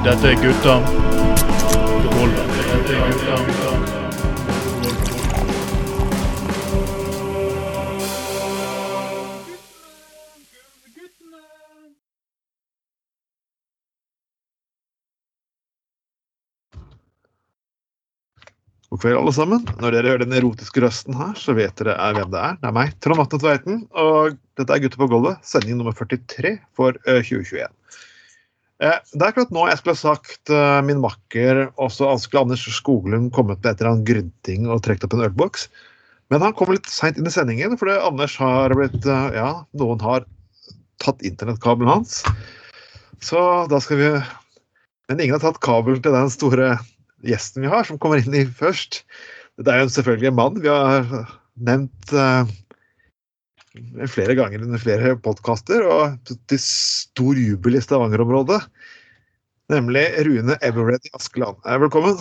Dette er gutta. Dette er gutta. God kveld, alle sammen. Når dere hører den erotiske røsten her, så vet dere er hvem det er. Det er meg, Trond Atne Tveiten, og dette er Gutter på gulvet, sending nummer 43 for eh, 2021. Eh, Det er akkurat nå jeg skulle ha sagt eh, min makker, også skulle Anders Skoglund kommet med et eller annet grynting og trukket opp en ølboks. Men han kom litt seint inn i sendingen, fordi Anders har blitt eh, Ja, noen har tatt internettkabelen hans. Så da skal vi Men ingen har tatt kabelen til den store gjesten vi har, som kommer inn i først. Det er jo selvfølgelig en mann vi har nevnt flere ganger under flere podkaster, og til stor jubel i Stavanger-området. Nemlig Rune Everett Askeland. Eh, Velkommen.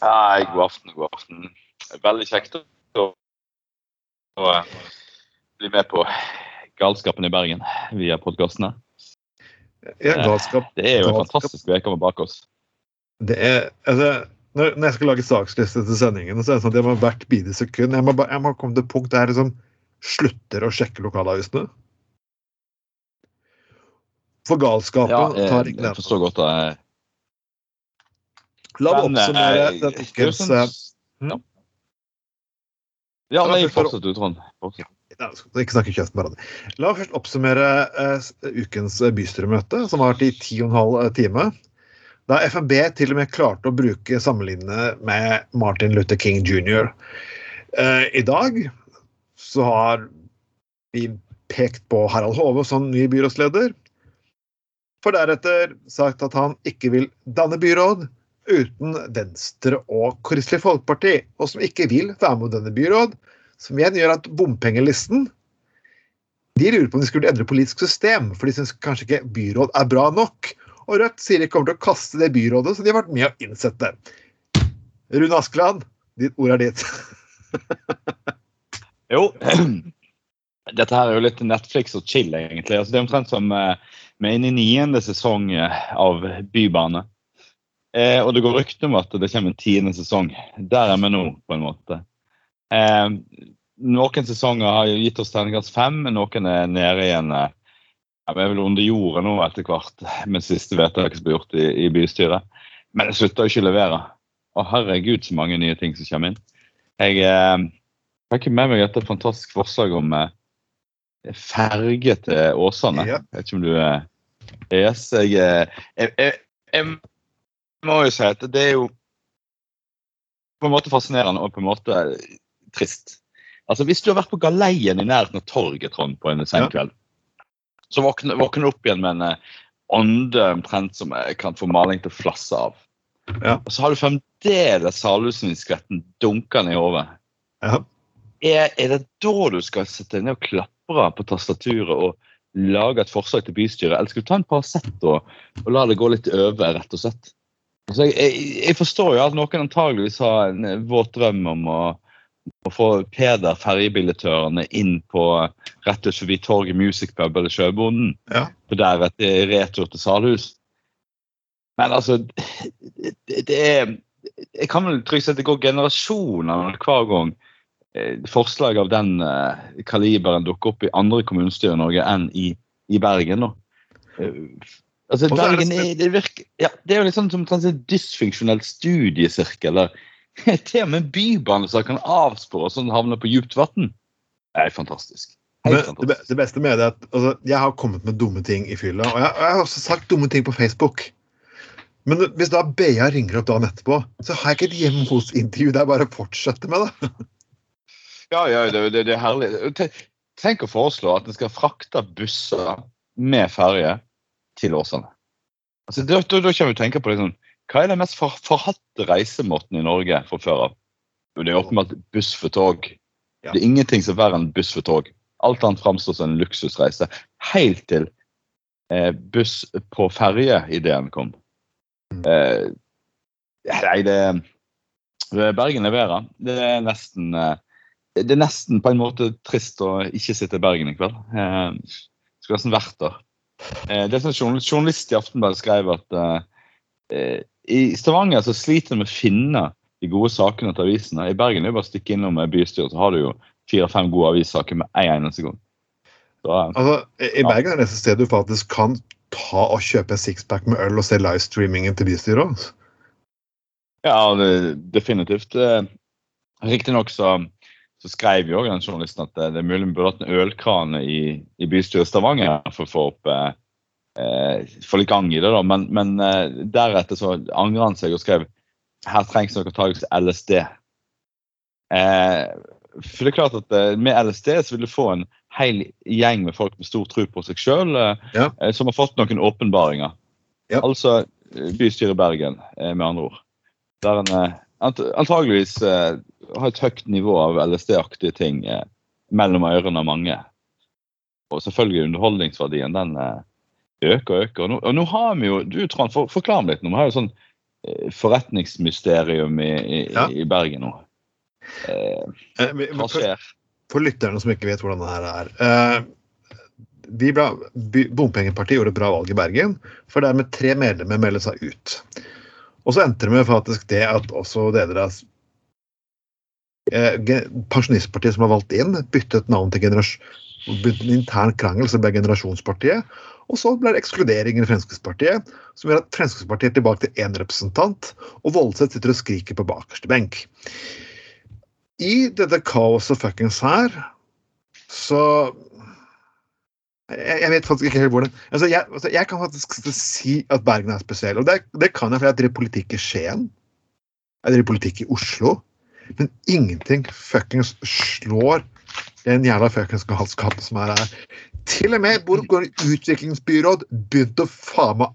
Hei, god aften, god aften. Veldig kjekt å, å bli med på Galskapen i Bergen via podkastene. Ja, galskap. Det er jo en fantastisk uke med bak oss. Det er, altså, når, når jeg skal lage saksliste til sendingen, så er det sånn at jeg må hvert bidige sekund jeg må, bare, jeg må komme til et punkt der jeg liksom slutter å sjekke lokalavisene. For galskapen Ja, tar ikke ingen jeg forstår godt det. La meg oppsummere eh, den er jo ukens eh, Ja, ja Ja, nei, fortsett du, Trond. Ikke snakke kjeft med hverandre. La meg først oppsummere uh, ukens eh, bystyremøte, som har vært i ti og en halv time. Da FNB til og med klarte å bruke sammenlignende med Martin Luther King jr. Eh, I dag så har vi pekt på Harald Hove som ny byrådsleder, for deretter sagt at han ikke vil danne byråd uten Venstre og Kristelig Folkeparti, og som ikke vil være med å danne byråd, som igjen gjør at bompengelisten de lurer på om de skulle endre politisk system, for de syns kanskje ikke byråd er bra nok. Og Rødt sier de kommer til å kaste det byrådet så de har vært med å innsette. Rune Askeland, ditt ord er ditt. Jo, dette her er jo litt Netflix og chill, egentlig. Altså, det er omtrent som eh, vi er inne i niende sesong eh, av Bybane. Eh, og det går rykter om at det kommer en tiende sesong. Der er vi nå, på en måte. Eh, noen sesonger har gitt oss terningkast fem, men noen er nede igjen. Eh, ja, vi er vel under jorda nå etter hvert, med siste vedtak som ble gjort i, i bystyret. Men det slutter jo ikke å levere. Å herregud, så mange nye ting som kommer inn. Jeg eh, har ikke med meg dette fantastiske forslaget om eh, ferge til Åsane. Ja. Jeg vet ikke om du eh, Yes, jeg, eh, jeg, jeg, jeg må jo si at det er jo på en måte fascinerende og på en måte trist. Altså Hvis du har vært på galeien i nærheten av torget Trond, på en sen Ja. Så våkner, våkner opp igjen med en eh, ånde omtrent som jeg kan få maling til å flasse av. Ja. Og så har du fremdeles Salhusundskvetten dunkende i hodet. Ja. Er, er det da du skal sette deg ned og klapre på tastaturet og lage et forslag til bystyret, eller skal du ta en Paracet og, og la det gå litt over, rett og slett? Altså, jeg, jeg, jeg forstår jo at noen antageligvis har en eh, våt drøm om å, å få Peder ferjebilletørene, inn på rett og slett torg Torget Music Pub eller Sjøbonden, Ja. og deretter retur til Salhus. Men altså, det, det er Jeg kan vel trygt si at det går generasjoner hver gang eh, forslag av den eh, kaliberen dukker opp i andre kommunestyrer i Norge enn i, i Bergen. Da. Eh, altså, er Bergen er, det, virker, ja, det er jo litt sånn som en dysfunksjonell studiesirkel. Der til og med som kan avspore og den havner på djupt vann. Det er fantastisk. Men det, be- fantastisk. det beste med det er at altså, jeg har kommet med dumme ting i fylla, og jeg, jeg har også sagt dumme ting på Facebook. Men hvis da BA ringer opp dagen etterpå, så har jeg ikke et hjemme hos-intervju. Det er bare å fortsette med det. Ja, ja, det, det, det er herlig. Tenk å foreslå at en skal frakte busser med ferje til Åsane. Altså, da, da, da kommer vi til å tenke på det liksom, hva er den mest for, forhatte reisemåten i Norge for før av? Det er åpenbart buss for tog. Ja. Det er ingenting som er verre enn buss for tog. Alt annet framstår som en luksusreise. Helt til eh, buss på ferje-ideen kom. Mm. Eh, nei, det, Bergen leverer. Det er nesten eh, det er nesten på en måte trist å ikke sitte i Bergen i kveld. Eh, skulle nesten vært der Eh, det som journalist, journalist i Aftenberg skrev at eh, eh, i Stavanger så sliter de med å finne de gode sakene til avisene. I Bergen er det bare å stikke innom bystyret, så har du jo fire-fem gode avissaker med en eneste gang. Så, eh, Altså, I Bergen er det neste stedet du faktisk kan ta og kjøpe en sixpack med øl og se livestreamingen til bystyret. Ja, det, definitivt. Eh, Riktignok så, så skrev jo den journalisten at det, det er mulig vi burde hatt en ølkran i, i bystyret Stavanger for å få opp eh, eh, få litt gang i det. da, Men, men eh, deretter så angrer han seg og skrev her trengs noe takelse LSD. Eh, for det er klart at eh, Med LSD så vil du få en hel gjeng med folk med stor tro på seg sjøl, Ja. som har fått noen åpenbaringer. Ja. Altså eh, bystyret Bergen, eh, med andre ord. Der en eh, ant antageligvis eh, har et høyt nivå av LSD-aktige ting eh, mellom ørene av mange. Og selvfølgelig underholdningsverdien, den eh, øker og øker. Og nå, og nå har vi jo Du Trond, for, forklar meg litt. nå, Vi har jo sånn eh, forretningsmysterium i, i, Ja. i Bergen nå. Eh, hva skjer? for, lytterne som ikke vet hvordan det her er. Eh, vi ble, Bompengepartiet gjorde et bra valg i Bergen, for dermed tre medlemmer melder seg ut. Og så endte det med faktisk det at også deler av eh, Pensjonistpartiet som var valgt inn, byttet navn til generasjon, en intern krangel, så ble Generasjonspartiet. Og så ble det ekskluderingen i Fremskrittspartiet, som gjør at Fremskrittspartiet er tilbake til én representant, og Voldseth sitter og skriker på bakerste benk. I dette kaoset fuckings her, så jeg, jeg vet faktisk ikke helt hvordan altså jeg, altså jeg kan faktisk si at Bergen er spesiell. Og det, det kan jeg fordi jeg driver politikk i Skien. Jeg driver politikk i Oslo. Men ingenting fuckings slår den jævla fuckings galskapen som er her. Til og med Borgård utviklingsbyråd begynte å faen meg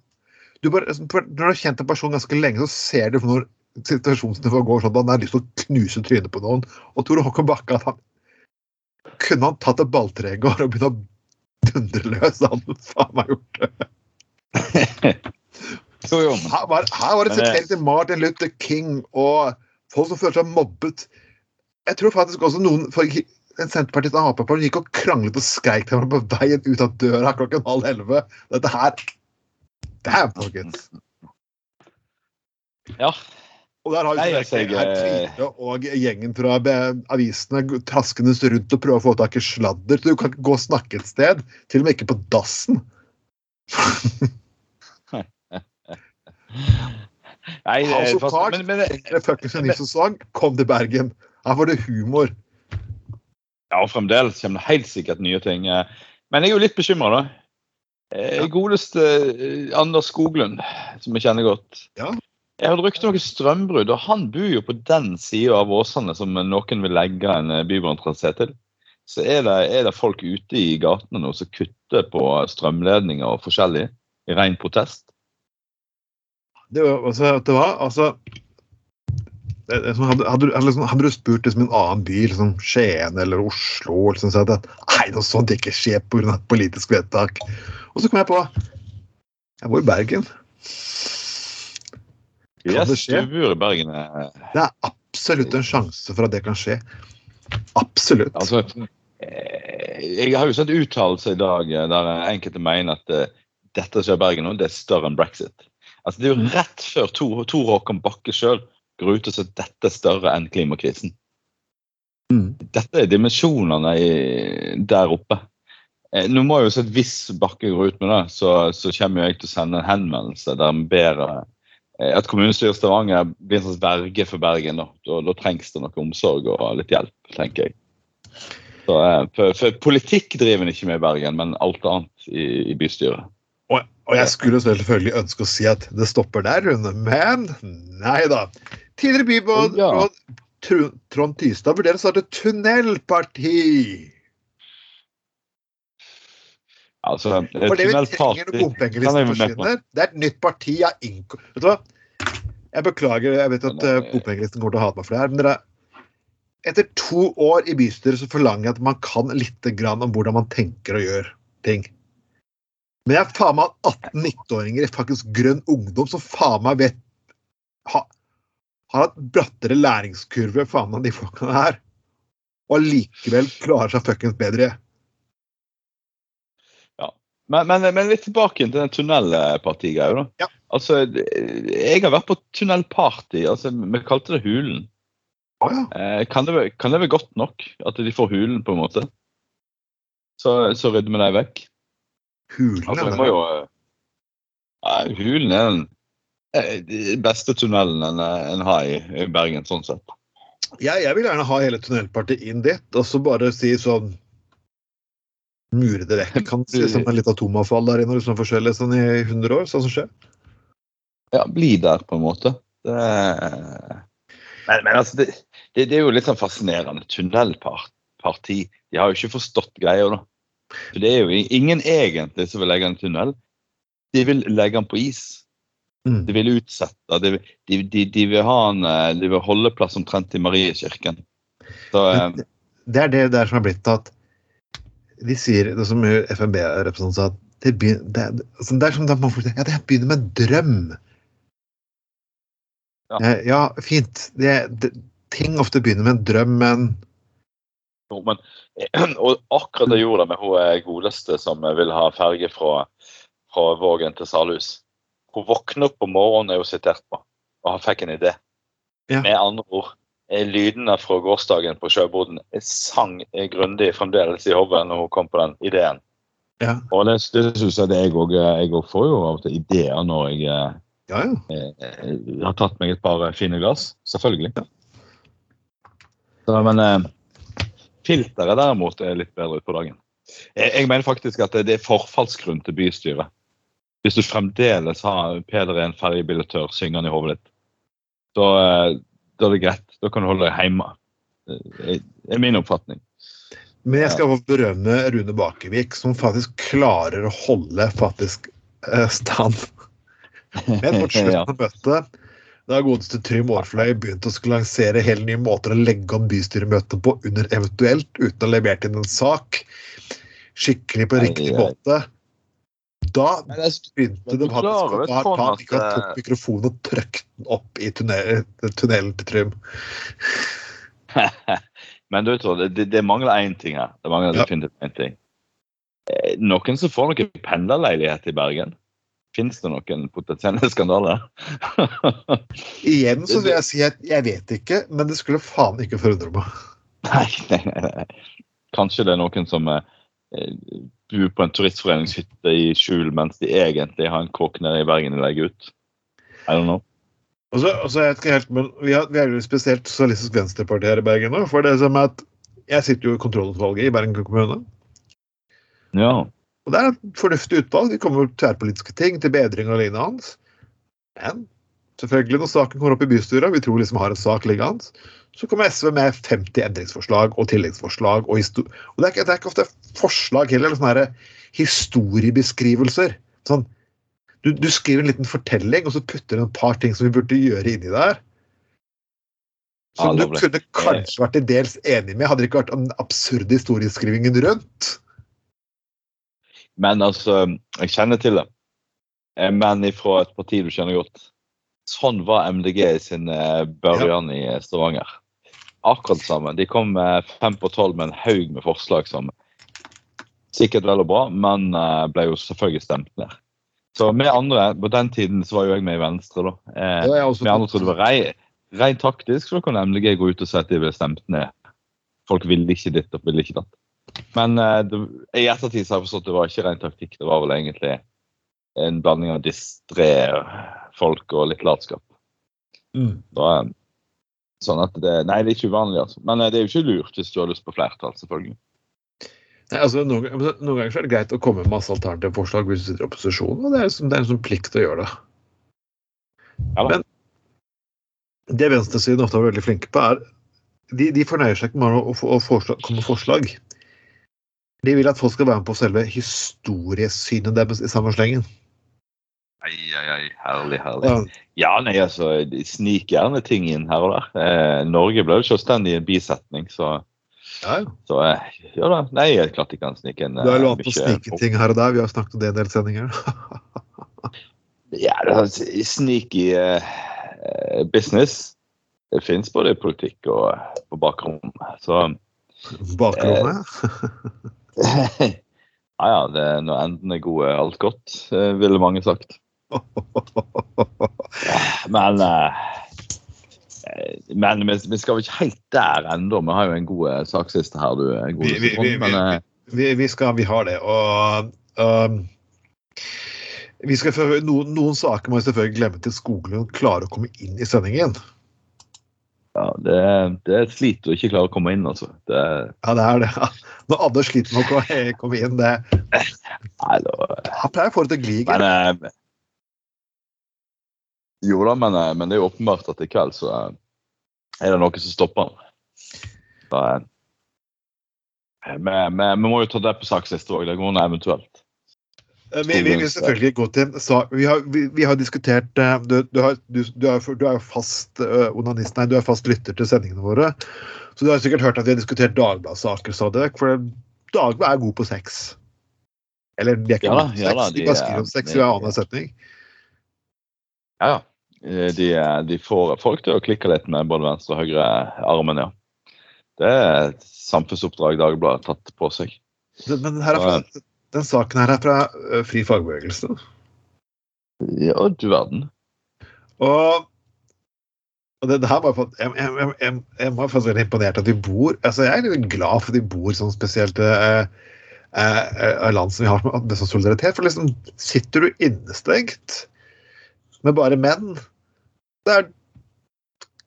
Når du har kjent en person ganske lenge, så ser du når situasjonsnivået går sånn at han har lyst til å knuse trynet på noen. Og Tore Håkon Bakke at han kunne han tatt et balltregård og begynt å dundre løs, han faen meg gjort det. Jo, jo, Her var, her var det sitert til Martin Luther King og folk som føler seg mobbet. Jeg tror faktisk også noen for en Senterpartiet og Ap gikk og kranglet og skreik til hverandre på veien ut av døra klokken halv elleve. Dette her Damn, folkens. ja. Og der har vi jo altså, Kvile og gjengen fra avisene traskende rundt og prøver å få tak i sladder. Så du kan ikke gå og snakke et sted. Til og med ikke på dassen. Nei, House of Cards. men, men, Det er fuckings en ny sesong. Kom til Bergen. Her får det humor. Ja, og fremdeles kommer det helt sikkert nye ting. Men jeg er jo litt bekymra, da. Eh. Godeste eh, Anders Skoglund, som jeg kjenner godt. Ja. Jeg hørte rykte om noe strømbrudd, og han bor jo på den sida av Åsane som noen vil legge en eh, bybanetrasé til. Så er det, er det folk ute i gatene nå som kutter på strømledninger og forskjellig i ren protest. Det var, altså, det var altså hadde, liksom, hadde du spurt liksom, en annen by, liksom Skien eller Oslo, liksom, så at nei, noe sånt ikke skjer pga. et politisk vedtak. Og så kom jeg på jeg bor i Bergen. Kan det skje? du bor i Bergen. eh, Det er absolutt en sjanse for at det kan skje. Absolutt. Altså, eh, jeg har jo sett uttalelser i dag eh, der enkelte mener at dette som skjer i Bergen nå, det er større enn brexit. Altså, det er jo rett før Tor, Tor Håkon Bakke sjøl går ut og sier at dette er større enn klimakrisen. Mm. Dette er dimensjonene i, der oppe. Eh, Nå må jeg jo så Hvis Bakke går ut med det, så, så kommer jeg til å sende en henvendelse der vi ber eh, at kommunestyret i Stavanger blir en slags verge for Bergen. Da. Da, da trengs det noe omsorg og litt hjelp, tenker jeg. Så, eh, for, for politikk driver en ikke med i Bergen, men alt annet i, i bystyret. Og, og jeg skulle selvfølgelig ønske å si at det stopper der, Rune, men nei da. Tidligere byråd ja. Trond Tystad vurderer å starte tunnelparti. Altså, For det vi trenger når bompengelisten forsvinner, det er et nytt parti av Inko... Vet du hva? Jeg beklager, jeg vet at eh, bompengelisten kommer til å hate meg for det her, men dere Etter to år i bystyret så forlanger jeg at man kan litt grann om hvordan man tenker og gjør ting. Men jeg er faen meg 18-19-åringer i faktisk grønn ungdom som faen meg vet ha, har hatt brattere læringskurve faen meg de folkene her. Og allikevel klarer seg fuckings bedre. Men, men, men litt tilbake til den tunnelpartigreia. Ja. Altså, jeg har vært på tunnelparty. altså, Vi kalte det Hulen. Å ja. Eh, kan, det, kan det være godt nok at de får Hulen, på en måte? Så, så rydder vi dem vekk. Hulen, Altså, ja. vi må jo eh, Hulen er den eh, den beste tunnelen en, en har i, i Bergen, sånn sett. Jeg, jeg vil gjerne ha hele tunnelpartiet inn dit, og så bare si sånn Mure det vekk. Kan si som en litt atomavfall der inne, liksom forskjellig sånn i 100 år, sånn som skjer. Ja, bli der, på en måte. Det, men, men altså, det, det, det er jo litt sånn fascinerende. Tunnelparti. De har jo ikke forstått greia, da. For det er jo ingen egentlig som vil legge en tunnel. De vil legge den på is. Mm. De vil utsette. De, de, de, de vil ha en De vil holde plass omtrent i Mariekirken. Så eh, Det er det der som er blitt at De sier, det som FNB-representanten sa, at det, begynner, det, er- altså, det er som da man får, ja, det begynner med en drøm. Ja. Eh, ja fint. Det, det, ting ofte begynner med en drøm, men Jo, men, og akkurat det gjorde det med hun eh, godeste som vil ha ferge fra, fra Vågen til Salhus. Hun våkner opp om morgenen, er hun sitert på, og han fikk en idé. Ja. Med andre ord, lydene fra gårsdagen på sjøboden sang grundig fremdeles i hodet når hun kom på den ideen. ja. Og det, det synes jeg det jeg òg Jeg òg får jo av og til ideer når jeg eh, Ja, ja. eh, har tatt meg et par fine glass. Selvfølgelig. Så, men eh, filteret derimot er litt bedre utpå dagen. Jeg, jeg mener faktisk at det, det er forfallsgrunn til bystyret. Hvis du fremdeles har Peder er en ferjebilletør syngende i hodet ditt, da, eh, da er det greit. Da kan du holde deg hjemme. Det er min oppfatning. Men jeg skal få berømme Rune Bakevik, som faktisk klarer å holde faktisk eh, stand. Men mot slutten av møtet, da godeste Trym Aarfløy begynte å skulle lansere helt nye måter å legge om bystyremøtet på under eventuelt, uten å ha levert inn en sak skikkelig på riktig måte, da begynte de faktisk å ta tok eh, mikrofonen og trykte den opp i tunnelen, tunnelen til Trym. Men du vet det, det, mangler én ting her. Det mangler definitivt én ting. Eh, Noen som får noen pendlerleilighet i Bergen? Fins det noen potensielle skandaler? Igjen så vil jeg si at jeg vet ikke, men det skulle faen ikke forundre meg. nei, nei, nei. Kanskje det er noen som eh, bor på en turistforeningshytte i skjul, mens de egentlig har en kåk nede i Bergen de legger ut. I don't know. Og så, jeg er ikke helt, men vi, har, vi er jo spesielt Sosialistisk Venstreparti her i Bergen nå. For det som er at jeg sitter jo i kontrollutvalget i Bergen kommune. Ja. Og det er et fornuftig utvalg. Vi kommer med tverrpolitiske ting til bedring av lignende hans. Men selvfølgelig, når saken kommer opp i bystyret, vi tror liksom har en sak liggende, så kommer SV med 50 endringsforslag og tilleggsforslag. Og, og det, er ikke, det er ikke ofte forslag heller, eller sånne historiebeskrivelser. Sånn, du, du skriver en liten fortelling, og så putter du et par ting som vi burde gjøre inni der. Som Ja, du kunne kanskje vært til dels enig med, hadde det ikke vært den absurde historieskrivingen rundt. Men altså, jeg kjenner til det. Eh, Men ifra et parti du kjenner godt. Sånn var MDG i sin børjan ja. i eh, Stavanger. Akkurat det samme. De kom med fem på tolv med en haug med forslag som sikkert vel og bra, men eh, ble jo selvfølgelig stemt ned. Så vi andre, på den tiden så var jo jeg med i Venstre, da. Eh, vi andre trodde det var rei- rent taktisk, så da kunne MDG gå ut og si at de ble stemt ned. Folk ville ikke ditt og ville ikke datt. Men eh, det, i ettertid så har jeg forstått at det var ikke ren taktikk. Det var vel egentlig en blanding av distré folk og litt latskap. Mm. Eh, sånn at det, nei, det er ikke uvanlig, altså. Men eh, det er jo ikke lurt hvis du har lyst på flertall, selvfølgelig. Nei, altså, noen, noen ganger så er det greit å komme med masse alternative forslag hvis du sitter i opposisjon, og det er, som- det er en sånn plikt å gjøre det. Ja. Men det venstresiden ofte er veldig flinke på, er de, de fornøyer seg ikke med å, å, å komme med forslag. De vil at folk skal være med på selve historiesynet deres i samme slengen. Ai, ei, ei. herlig, herlig. Ja, nei, altså, Snik gjerne ting inn her og der. Eh, Norge ble jo selvstendig i en bisetning, så, ja, ja. så eh, ja da. Nei, klart de kan snike inn Du er lov til å snike ting her og der. Vi har snakket om det en del sendinger. Ja, det er sånn sneaky eh, eh, business. Det fins både i politikk og på bakrommet. Så Bakrommet. Ja, ja, det, når enden er god, er alt godt, eh, ville mange sagt. Men eh, eh, men vi, vi skal jo ikke helt der ennå. Vi har jo en god sak saksiste her. du god, Vi- vi- vi- men, eh, vi, vi, skal, vi har det, og um, vi skal, noen, noen saker må vi selvfølgelig glemme til Skoglund klarer å komme inn i sendingen. ja, det, det er et slit å ikke klare å komme inn, altså. Det, Ja, det er det. Når Anders sliter med å komme inn, det Han pleier å få det til å gli. men eh, Jo da, men, eh, men det er jo åpenbart at i kveld så eh, er det noe som stopper han. Eh, vi, må jo ta det på saksiste òg. Det går nå eventuelt. Vi, vi vil selvfølgelig gå til sak Vi har, vi, vi har diskutert Du, du, har, du, du, er, jo fast onanist, nei, du er fast lytter til sendingene våre. Så du har sikkert hørt at vi har diskutert Dagbladet-saker, sa du For Dagbladet er god på sex. Eller de er ikke Ja da, ja da, de de bare er- skriver om sex i hver annen setning. Ja, ja. Eh, De, de får folk til å klikke litt med både venstre og høyre armen, ja. Det er et samfunnsoppdrag Dagbladet har tatt på seg. Men fra, den saken her er fra eh, Fri fagbevegelse. Ja, du verden. Og, og det, det her var jeg, jeg, jeg, jeg, var faktisk veldig imponert at vi bor altså Jeg er litt glad for at vi bor sånn spesielt eh, eh, eh, land som vi har med med sånn solidaritet. For liksom sitter du innestengt med bare menn, der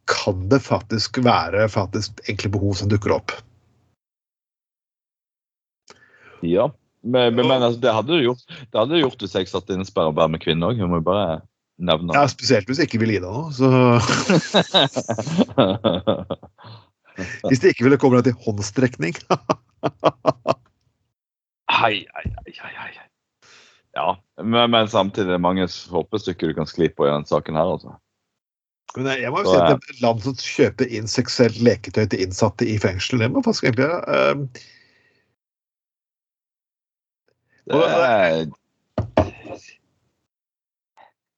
kan det faktisk være faktisk enkle behov som dukker opp. Ja. Men, men, altså, det hadde du gjort Det hadde du gjort hvis jeg satt innesperra bare med kvinner òg. Må jo bare nevne det. Ja. Spesielt hvis jeg ikke vil gi deg noe. Så hvis det ikke ville komme deg til håndstrekning hei, hei, hei, hei. Ja, men, men samtidig er det mange hoppestykker du kan skli på i denne saken her, altså. Men jeg, må jo si at det er et land som kjøper inn seksuelt leketøy til innsatte i fengsel, det må faktisk egentlig uh, Det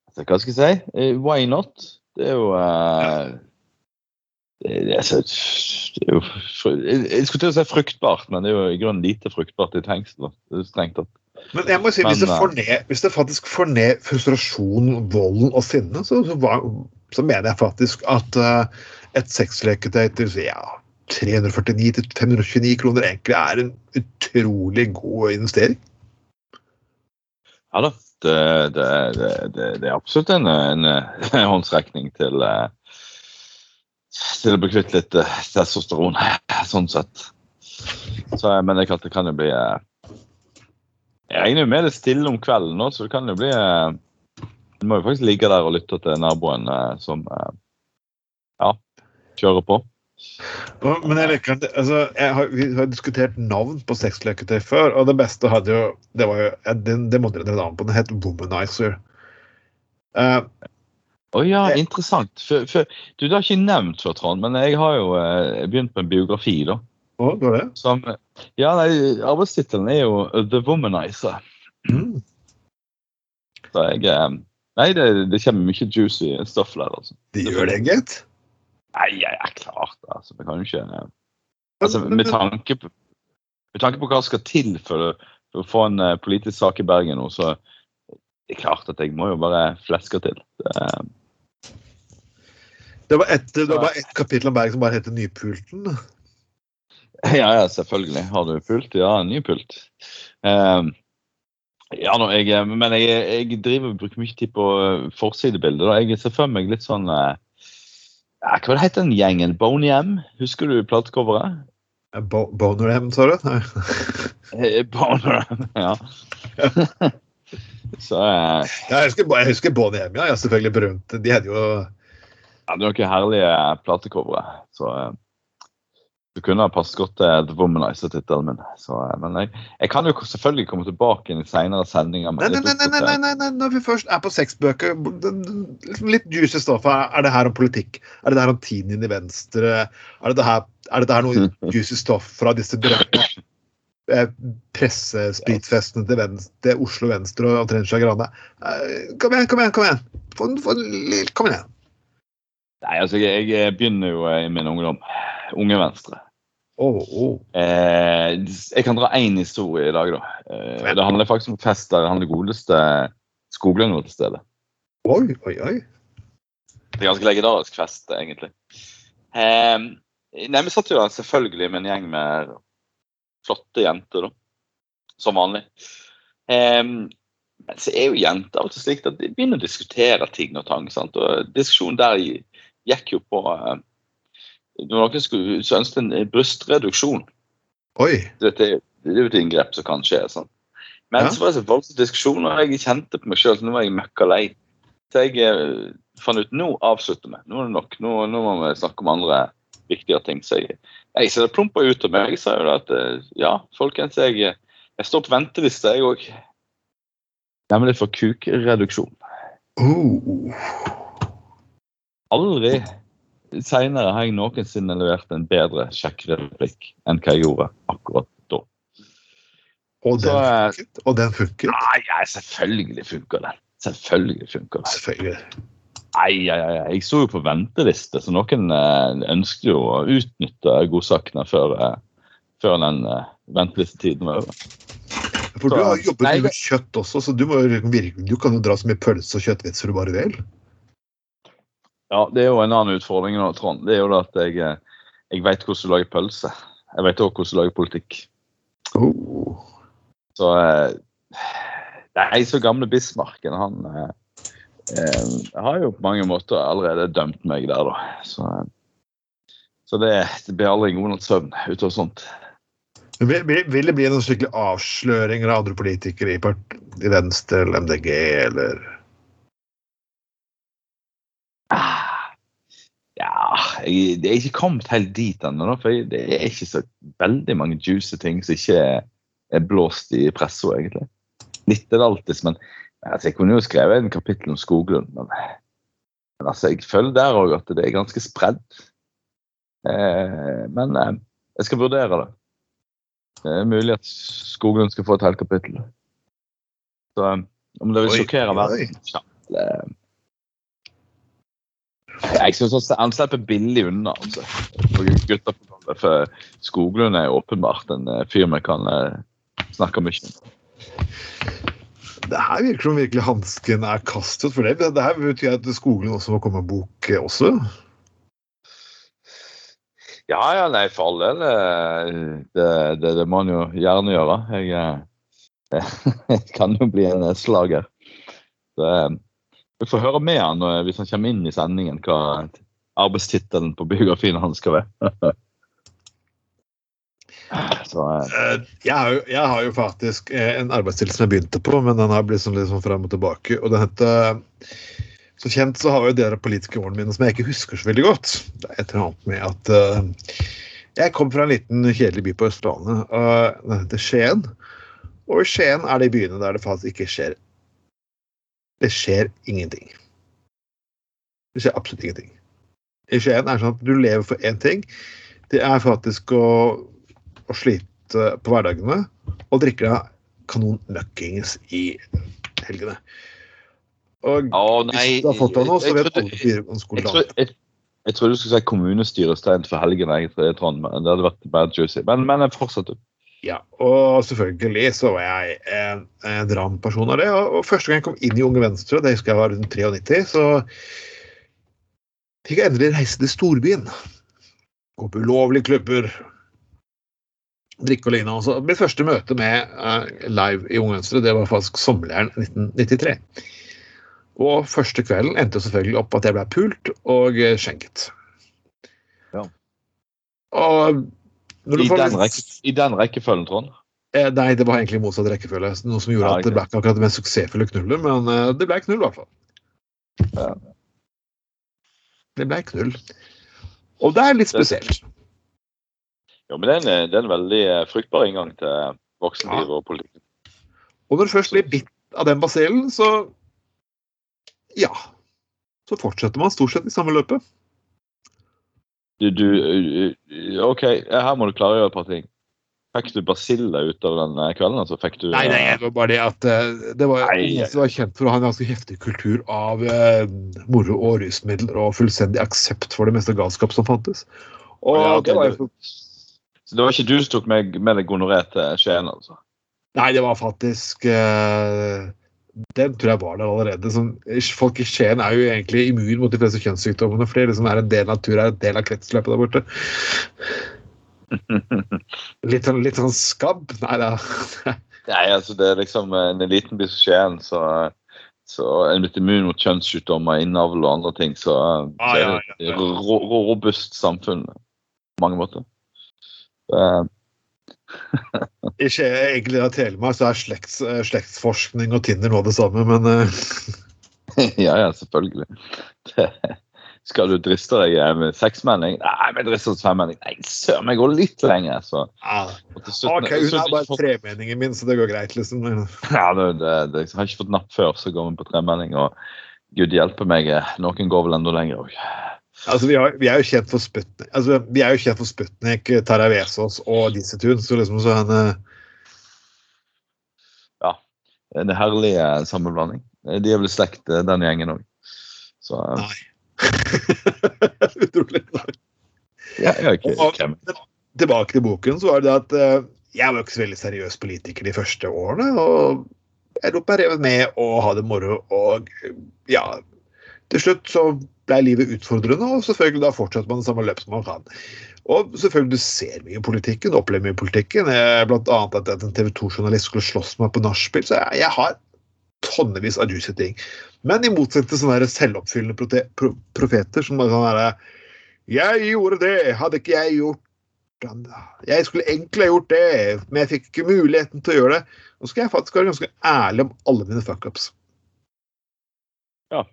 altså, Hva skal jeg si? Eh, Why not? Det er jo uh, det, det, er det er jo jeg, skulle til å si fruktbart, men det er jo i grunnen lite fruktbart i fengsel. Strengt tatt. Men jeg må si, hvis, det får ned, hvis det faktisk får ned frustrasjon, volden og sinne, så, så, var, så mener jeg faktisk at eh, et sexleketøy til ja, 349-529 kroner egentlig er en utrolig god investering. Ja da. Det, det, det, det, er absolutt en, en, håndsrekning til eh, til å bli kvitt litt eh, testosteron, sånn sett. Så, men det, kan jo bli Jeg regner jo med det stille om kvelden nå, så det kan jo bli Du må jo faktisk ligge der og lytte til naboen eh, som eh, ja, kjører på. Men jeg liker, det- altså, jeg har, Vi har diskutert navn på sexleketøy før, og det beste hadde jo Det var jo, den, det måtte dere navn på. Den het Womanizer. Uh, Å ja, jeg, interessant. For, for, du, det har ikke nevnt før, Trond, men jeg har jo eh, begynt med en biografi. da. å, det var det? Som, ja, nei, Arbeidstittelen er jo The Womanizer. Mm. Så jeg Nei, det, det kommer mye juicy stuff der, altså. De gjør det, gitt. Nei, jeg er klart det. Altså, vi kan jo ikke altså, med, tanke på, med tanke på hva som skal til for, for å få en eh, politisk sak i Bergen nå, så det er klart at jeg må jo bare fleske til. Det, eh, Det var ett det var bare ett kapittel om Bergen som bare heter Nypulten. ja, ja, selvfølgelig. Har du pult? Ja, en ny pult. Eh, ja, nå, jeg, eh, men jeg, jeg driver og bruker mye tid på eh, forsidebilder. Jeg ser for meg litt sånn eh, ja, Hva det heter den gjengen? Boney M? Husker du platecoveret? Bo Boner M, sa du? Eh, Boner M, ja. Så eh, Ja, jeg husker, jeg husker Boney M, ja. ja. Selvfølgelig berømt. De hadde jo ja, det er noen herlige platecovere. Så eh, det kunne ha passet godt til The Womanizer-tittelen min. Så, eh, men jeg, jeg kan jo selvfølgelig komme tilbake inn i senere sendinger. Nei, nei, nei, nei, nei, nei, nei, når vi først er på sexbøker liksom Litt juicy stoff. Er det her om politikk? Er det det her om tiden inn i Venstre? Er det det her, er det det her noe juicy stoff fra disse berømte eh, pressespritfestene til venstre, Oslo Venstre og Trine Skei Grande? Eh, Kom igjen, kom igjen! kom igjen få, få, Kom igjen. Nei, altså, jeg, jeg begynner jo i min ungdom. Unge Venstre. Åh, åh. Eh, jeg kan dra én historie i dag, da. Eh, det handler faktisk om fest der han det godeste Skoglund var til stede. oi, oi, oi. Det er ganske legendarisk fest, egentlig. Eh, nei, Vi satt jo der selvfølgelig med en gjeng med flotte jenter, da. Som vanlig. Eh, men så er jo jenter til slik at de begynner å diskutere ting og tang. sant? Og Diskusjonen der gikk jo på eh, noen skulle så ønsket en brystreduksjon. Oi. Dette det er jo et inngrep som kan skje. Sånn. Men Ja. så var det så voldsom diskusjon, og jeg kjente på meg sjøl at nå var jeg møkka lei. Så jeg eh, fant ut nå avslutter vi. Nå er det nok. Nå, nå må vi snakke om andre viktigere ting. Så jeg, jeg så det plumpa ut av meg. Jeg sa jo da at eh, ja, folkens, jeg, jeg står på venteliste, jeg òg. Nemlig for kukreduksjon. Oh. Aldri seinere har jeg noensinne levert en bedre sjekkreplikk enn hva jeg gjorde akkurat da. Og den eh, funket. Og den funket. Nei, ja, selvfølgelig funker den. Selvfølgelig funker den. Selvfølgelig. Nei, ja, ja. Jeg sto jo på venteliste, så noen eh, ønsket jo å utnytte godsakene før, eh, før den eh, ventelistetiden var over. For du har jobbet Nei, med kjøtt også, så du, må, du kan jo dra så mye pølse og kjøttvitser du bare vil. Ja, Det er jo en annen utfordring nå, Trond. Det er jo at jeg, eh, jeg vet hvordan du lager pølse. Jeg vet òg hvordan du lager politikk. Oh. Så eh, Nei, så gamle Bismarken, han eh, eh, har jo på mange måter allerede dømt meg der, da. Så, eh, så det, det blir aldri god natts søvn utover sånt. Vil, det bli noen skikkelig avsløringer av andre politikere i, part, i Venstre eller MDG eller Ja, jeg, det er ikke kommet helt dit ennå, for det er ikke så veldig mange juicy ting som ikke er, blåst i pressa, egentlig. Litt er det alltid, men altså, jeg kunne jo skrevet en kapittel om Skoglund, men, men altså, jeg føler der òg at det er ganske spredd. Eh, men eh, jeg skal vurdere det. Det er mulig at Skoglund skal få et helt kapittel. Så eh, om det vil sjokkere verden det, jeg syns han slipper billig unna. altså. For gutter på ballet, For Skoglund er åpenbart en eh, fyr vi kan eh, snakke mye om. Det her virker som virkelig hansken er kastet for det. Det her betyr at Skoglund også må komme med bok eh, også. Ja, ja, nei, for all del. Det, det, det må han jo gjerne gjøre. Jeg, jeg kan jo bli en slager. Så, vi får høre med han eh, hvis han kommer inn i sendingen, hva arbeidstittelen på biografien hans skal være. Så, eh, Eh, Jeg har jo, jeg har jo faktisk eh, en arbeidsstil som jeg begynte på, men den har blitt sånn litt sånn fram og tilbake. Og den heter Så kjent så har jo dere politiske årene mine som jeg ikke husker så veldig godt. Det er et eller annet med at eh, jeg kom fra en liten kjedelig by på Østlandet. og Den heter Skien. Og i Skien er de byene der det faktisk ikke skjer Det skjer ingenting. Det skjer absolutt ingenting. I Skien er det sånn at du lever for én ting. Det er faktisk å, å slite på hverdagene og drikke deg kanon møkkings i helgene. Og Å hvis du har fått deg noe, så vet trodde- alle på videregående Jeg, skole tror, jeg, trodde du skulle si kommunestyret for helgen. Jeg, jeg, jeg, det hadde vært bad juicy. Men, men fortsett, fortsetter. Ja, og selvfølgelig så var jeg en, en dramperson av det. Og, og første gang jeg kom inn i Unge Venstre, det husker jeg var rundt 93, så fikk jeg endelig reise til storbyen. Gå på ulovlige klubber. Drikke og lignende. Også. Mitt første møte med uh, live i Unge Venstre det var faktisk sommerleiren 1993. Og første kvelden endte selvfølgelig opp at jeg ble pult og eh, skjenket. Ja. Og I den, rekke, I den rekkefølgen, Trond. Eh, nei, det var egentlig motsatt rekkefølge. Noe som gjorde Ja, at det ble ikke akkurat det mest suksessfulle knullet, men eh, det ble knull, i hvert fall. Ja. Det ble knull. Og det er litt spesielt. Jo, men det er, en, det er en veldig fryktbar fruktbar inngang til voksenliv og politikk. Og når du først blir bitt av den basillen, så ja. Så fortsetter man stort sett i samme løpet. Du, du, eh, OK, her må du klargjøre et par ting. Fikk du basiller ut av den eh, kvelden? altså fikk du... Nei, nei, det var bare det at eh, det var, Nei, var kjent for å ha en ganske heftig kultur av eh, moro og rusmidler og fullstendig aksept for det meste galskap som fantes. Og Ja, det var du- Så det var ikke du som tok meg med deg gonoré til Skien, altså? Nei, det var faktisk eh, Den tror jeg var der allerede. Som, folk i Skien er jo egentlig immun mot de fleste kjønnssykdommene, for det liksom er en del av natur, er en del av kretsløpet der borte. Litt sånn, litt sånn skabb? Nei da. Nei, altså det er liksom en liten by som Skien, så, så en blitt immun mot kjønnssykdommer, innavl og andre ting, så, Ah, så er det et ro, ro, robust samfunn på mange måter. Eh, I Skien, egentlig av Telemark så er slekts, eh, slektsforskning og Tinder nå det samme, men eh, ja, ja, selvfølgelig. Det, skal du driste deg med seksmenning? Nei, vi drister oss femmenning. Nei, søren, vi går litt lenger, så ja. OK, hun er bare fått- tremeningen min, så det går greit, liksom. Ja, det, det, det, jeg har ikke fått napp før, så går vi på tremenning, Og gud hjelpe meg, eh, noen går vel enda lenger òg. Altså, vi, har, vi er jo kjent for Sputnik, altså, vi er jo kjent for Sputnik, Taravesos og Dissetun, så liksom så han eh, En herlig eh, sammenblanding. De er vel slekt, eh, den gjengen òg. Så Nei. Utrolig. ja, ikke Og- hvem. Tilbake til boken, så var det at jeg var ikke så veldig seriøs politiker de første årene. og jeg lot meg revet med og ha det moro. Og ja, til slutt så ble livet utfordrende, og selvfølgelig da fortsetter man det samme løp som man kan. Og selvfølgelig, du ser mye i politikken, opplever mye i politikken. Eh, Blant annet at en TV 2-journalist skulle slåss med meg på nachspiel. Så jeg, jeg har tonnevis av juicy ting. Men i motsetning til sånne selvoppfyllende pro profeter som kan være Jeg gjorde det, hadde ikke jeg gjort Jeg skulle egentlig ha gjort det, men jeg fikk ikke muligheten til å gjøre det. Nå skal jeg faktisk være ganske ærlig om alle mine fuckups. Ja,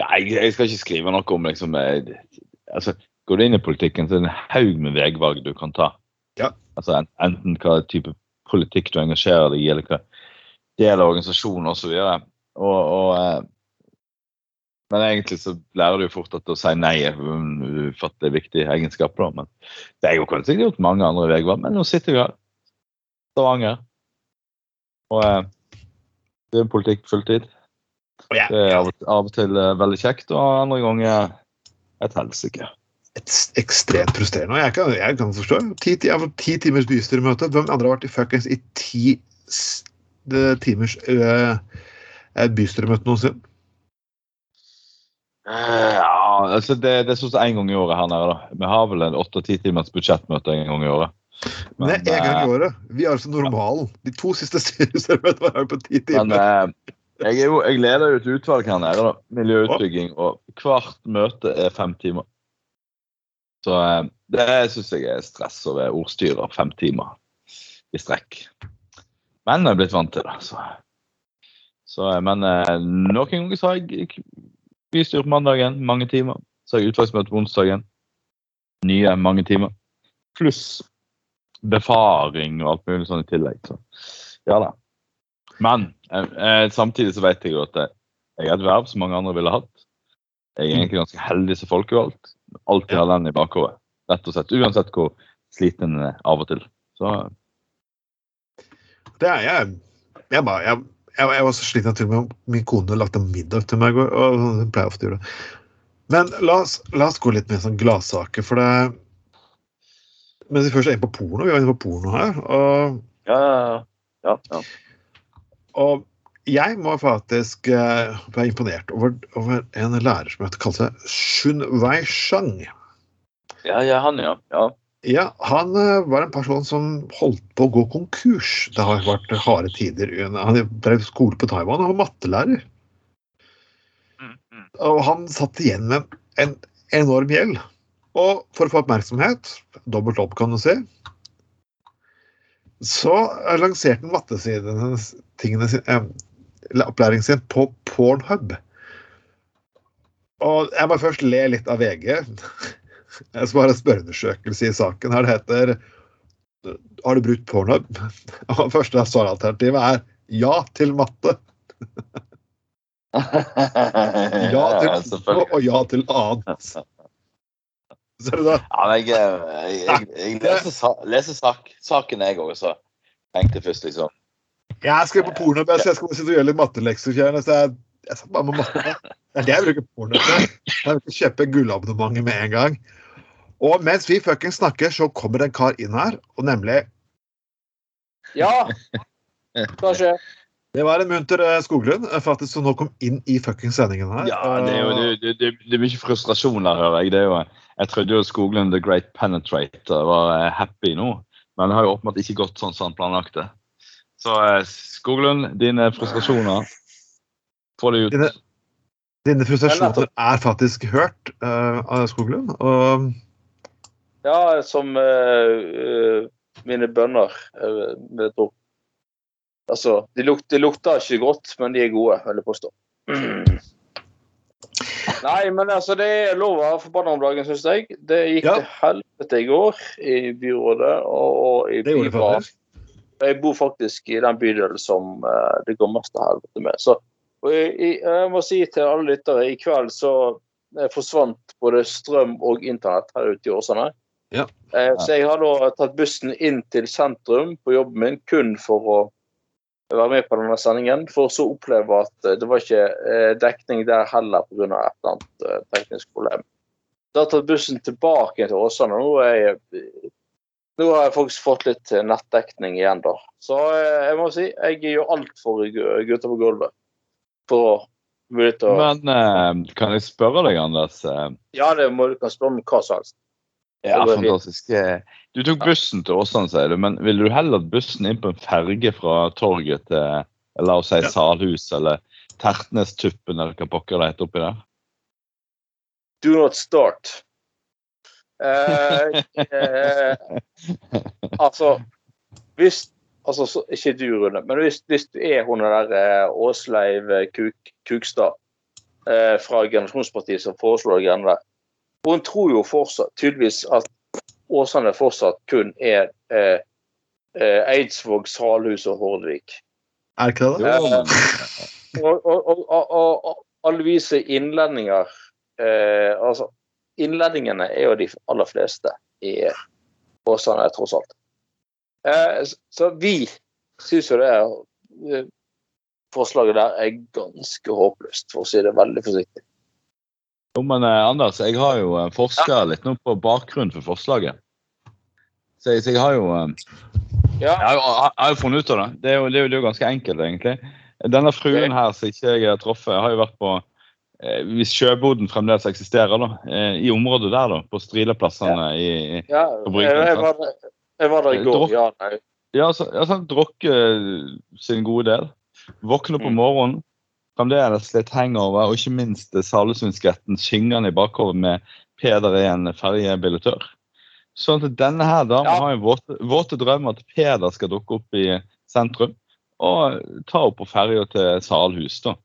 jeg, jeg skal ikke skrive noe om liksom eh, altså, Går du inn i politikken, så er det en haug med veivalg du kan ta. Ja. Altså Enten hva type politikk du engasjerer deg i, eller hva del av organisasjonen osv. Eh, men egentlig så lærer du jo fort at å si nei er en ufattelig viktig egenskap. Da. Men det er jo kanskje gjort mange andre veivalg, men nå sitter vi her. Stavanger. Og eh, det er politikk fulltid. Det er av, og- til eh, veldig kjekt, og andre ganger et helsike. ekstremt frustrerende. Jeg kan, jeg kan forstå. Ti, jeg har fått ti timers bystyremøte. Hvem andre har vært i fuckings i ti timers øh, bystyremøte noensinne? Eh, Ja, altså det, det er sånn som én gang i året her nede. da. Vi har vel en åtte-ti timers budsjettmøte en gang i året. Men det er en gang i året. Vi har altså normalen. De to siste styremøtene var på ti Men timer. eh, jeg, jo, jeg leder jo et utvalg her nede, da. Miljøutbygging. Og hvert møte er fem timer. Så eh, det syns jeg er stress å være ordstyrer fem timer i strekk. Men jeg er blitt vant til det. Så, så eh, Men eh, noen ganger så har jeg bystyre på mandagen, mange timer. Så har jeg utvalgsmøte på onsdagen, nye mange timer. Pluss befaring og alt mulig sånn i tillegg. Så ja da. Men eh, eh, samtidig så vet jeg jo at eh, jeg er et verv som mange andre ville hatt. Jeg er egentlig ganske heldig som folkevalgt. Alltid har den i bakhodet. Rett og slett. Uansett hvor sliten en er av og til. Så Det er jeg. Jeg, bare, jeg, jeg, jeg var så sliten at til og med min kone lagde middag til meg i går. og Hun pleier ofte å gjøre det. Men la oss, la oss gå litt mer sånn gladsaker, for det Mens vi først er inne på porno, vi er inne på porno her. og ja, ja, ja. Og jeg må faktisk eh, være imponert over, over en lærer som heter kalte seg Shun Wei Shang. Ja, ja, han, ja. ja. Ja, han eh, var en person som holdt på å gå konkurs. Det har vært harde tider. Han drev skole på Taiwan og var mattelærer. Mm, mm. Og han satt igjen med en enorm gjeld. Og for å få oppmerksomhet, dobbelt opp kan du si, så lanserte han mattesidene tingene sin, eh, opplæringen sin på Pornhub. Og jeg må først le litt av VG. som har en spørreundersøkelse i saken. her Det heter Har du brukt Pornhub? Og første svaralternativet er ja til matte. Ja til matte og ja til annet. Ser du det? Ja, men jeg, jeg, jeg, jeg leser, leser sak, saken, jeg òg, så tenkte først liksom Jeg skal på porno, så jeg skal sitte og gjøre litt mattelekser. kjære, Så jeg, jeg satt bare med matte. Det er det jeg bruker porno til. Jeg vil kjøpe gullabonnementet med en gang. Og mens vi fuckings snakker, så kommer en kar inn her, og nemlig Ja! Hva skjer? Det var en munter eh, Skoglund eh, faktisk som nå kom inn i fuckings sendingen her. Ja, det er jo det, det, det, det er mye frustrasjon her, hører jeg. Det er jo, jeg trodde jo Skoglund The Great Penetrator var eh, happy nå, men det har jo åpenbart ikke gått sånn som han planlagte. Så eh, Skoglund, dine frustrasjoner, få det ut. Dine, dine frustrasjoner er faktisk hørt uh, av Skoglund. Og Ja, som eh, mine bønner, uh, vil jeg tro. Altså, de, luk, de lukter ikke godt, men de er gode, vil jeg påstå. Nei, men altså, det er lov å være forbanna om dagen, syns jeg. Det gikk Ja. til helvete i går i byrådet og, og i faktisk. Jeg bor faktisk i den bydelen som uh, det går mest til helvete med. Så, og jeg, jeg, jeg må si til alle lyttere, i kveld så eh, forsvant både strøm og internett her ute i Åsane. Ja. Uh, så jeg har da tatt bussen inn til sentrum på jobben min kun for å være med på denne sendingen, for så oppleve at eh, det var ikke eh, dekning der heller pga. et eller annet eh, teknisk problem. Så jeg tatt bussen tilbake til Åsane. Nå jeg nå har jeg faktisk fått litt nettdekning igjen, da. Så jeg må si jeg gjør alt for gutta på gulvet. For å mulighet til å Men kan jeg spørre deg, Anders? Ja, det må du kan spørre om hva som helst. Ja, fantastisk. Eh, Du tok bussen til Åsane, sier du, men ville du heller hatt bussen inn på en ferge fra torget til la oss si Ja. Salhus eller Tertnestuppen eller hva pokker det heter oppi der? Do not start. Eh, eh, altså Hvis altså, så, Ikke du, Rune, men hvis, hvis du er hun der eh, Åsleiv eh, Kuk, Kukstad eh, fra Generasjonspartiet som foreslår de greiene der Hun tror jo fortsatt tydeligvis at Åsane fortsatt kun er eh, eh, Eidsvåg, Salhus og Hordvik. Er det ikke det? da? Og, og, og, og, og, og alle vise er innlendinger eh, altså, Innlendingene er jo de aller fleste i Åsane, tross alt. Eh, så- så vi syns jo det er, eh, forslaget der er ganske håpløst, for å si det veldig forsiktig. Jo, men eh, Anders, jeg har jo eh, forska litt nå på bakgrunnen for forslaget. Så jeg, så jeg har jo eh, Ja, Jeg har, jeg har jo funnet ut av det. Det er jo, det er jo, det er jo ganske enkelt, egentlig. Denne fruen her som ikke jeg har truffet, har jo vært på eh, Hvis sjøboden fremdeles eksisterer, da. Eh, I området der, da. På Strileplassene i ja På Bryggen, jeg, var, jeg var der i går. Ja, nei. Ja, så, ja, sånn, Drukket sin gode del. Våkne opp om Mm. morgenen, fremdeles litt hangover, og ikke minst Salesundsgetten syngende i bakhodet med Peder er en ferjebilletør. Sånn at denne her damen Ja. har jo våte, våte drømmer at Peder skal dukke opp i sentrum og ta opp på ferja til Salhus. da.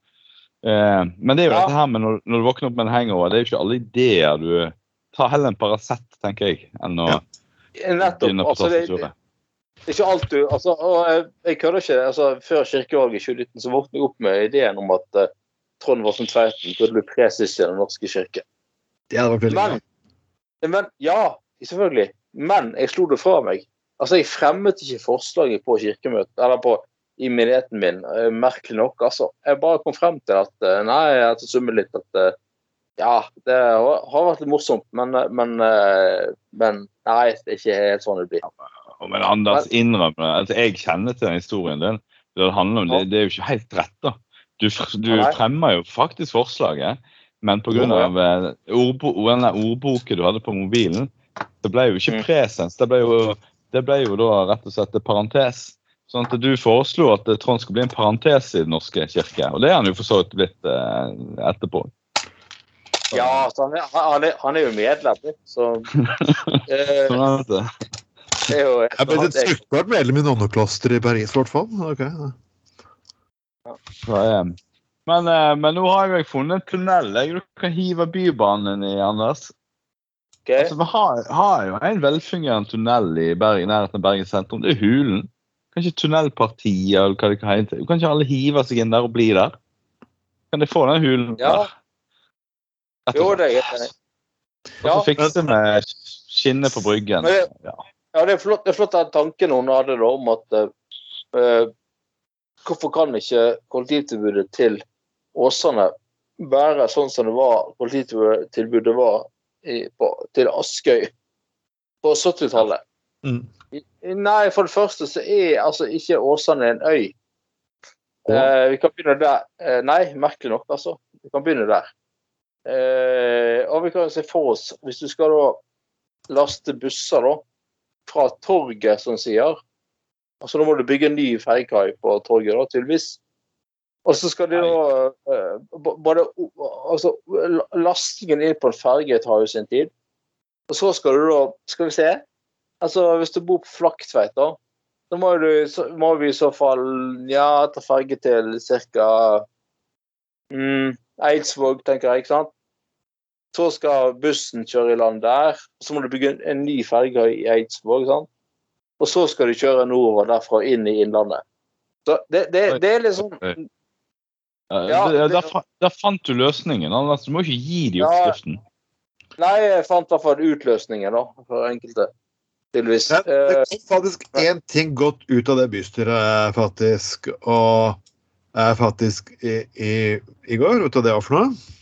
Eh, men det er jo Ja. dette her med når, når du våkner opp med en hangover, det er jo ikke alle ideer du tar heller en Paracet, tenker jeg, enn å Ja. Begynne på Altså, det, tastaturet. det er ikke alt du altså, og jeg, jeg kødder ikke. altså Før kirkevalget i 2019 så våknet jeg opp med ideen om at uh, Trond Vassen Tveiten burde bli preses i Den norske kirke. Det hadde vært veldig Men, men Ja, selvfølgelig. Men jeg slo det fra meg. Altså, Jeg fremmet ikke forslaget på kirkemøtet, eller på i menigheten min, eh, merkelig nok. altså. Jeg bare kom frem til at eh, nei, jeg hadde summet litt at eh, ja, det har har vært litt morsomt, men, eh, men, eh, men nei, det er ikke helt sånn det blir. Men Anders innrøm det. Altså, jeg kjenner til den historien din. Det, handler om, det, det er jo ikke helt rett. da. Du, du fremmer jo faktisk forslaget, men pga. Ja. Ordbo denne ordboken du hadde på mobilen, det ble jo ikke Mm. presens. Det ble jo, det ble jo da rett og slett parentes. Sånn at Du foreslo at Trond skulle bli en parentes i Den norske kirke, og det er han jo for så vidt blitt eh, etterpå. Ja, altså, han, er, han, er, han er jo medlem, så eh, Sånn at, eh, det er jo Jeg ble et fruktbart medlem i nonneklosteret i Paris, i hvert fall. Okay. ja. så, eh, men, eh, men nå har jeg funnet en tunnel jeg kan hive Bybanen i, Anders. Okay. Altså, vi har, har jo en velfungerende tunnel i Bergen, nærheten av Bergen sentrum. Det er Hulen. Kanskje Tunnelpartiet eller hva det kan hete. Kan ikke alle hive seg inn der og bli der? Kan de få den hulen Ja. der? Jo, det er helt Og så fikse med skinnet på bryggen. Men Ja. Ja, det er flott, det er flott den tanken hun hadde da om at eh, Hvorfor kan ikke kollektivtilbudet til Åsane være sånn som det var kollektivtilbudet var i, på, til Askøy på 70-tallet. Mm. Nei, for det første så er altså ikke Åsane en øy. Ja. Eh, vi kan begynne der. Eh, nei, merkelig nok, altså. Vi kan begynne der. Eh, og vi kan se for oss, hvis du skal da laste busser da, fra torget, som sier Altså da må du bygge en ny ferjekai på torget, da, tydeligvis. Og så skal de da eh, både Altså, lastingen inn på en ferge tar jo sin tid. Og så skal du da Skal vi se. Altså, hvis du bor på Flaktveit, da, så må, du, så må vi i så fall ja, ta ferge til ca. Mm, Eidsvåg, tenker jeg. ikke sant? Så skal bussen kjøre i land der. Så må du bygge en, ny ferge i Eidsvåg. sant? Og så skal du kjøre nordover derfra inn i Innlandet. Så det, det, det er liksom Ja, Ja, det- der, der fant du løsningen. Anders. Du må ikke gi de Ja. Nei, jeg fant i hvert fall utløsningen, da, for enkelte. Tydeligvis. Men det Eh, kom faktisk én ting godt ut av det bystyret, faktisk. Og eh, faktisk i, i, i går, ut av det for noe.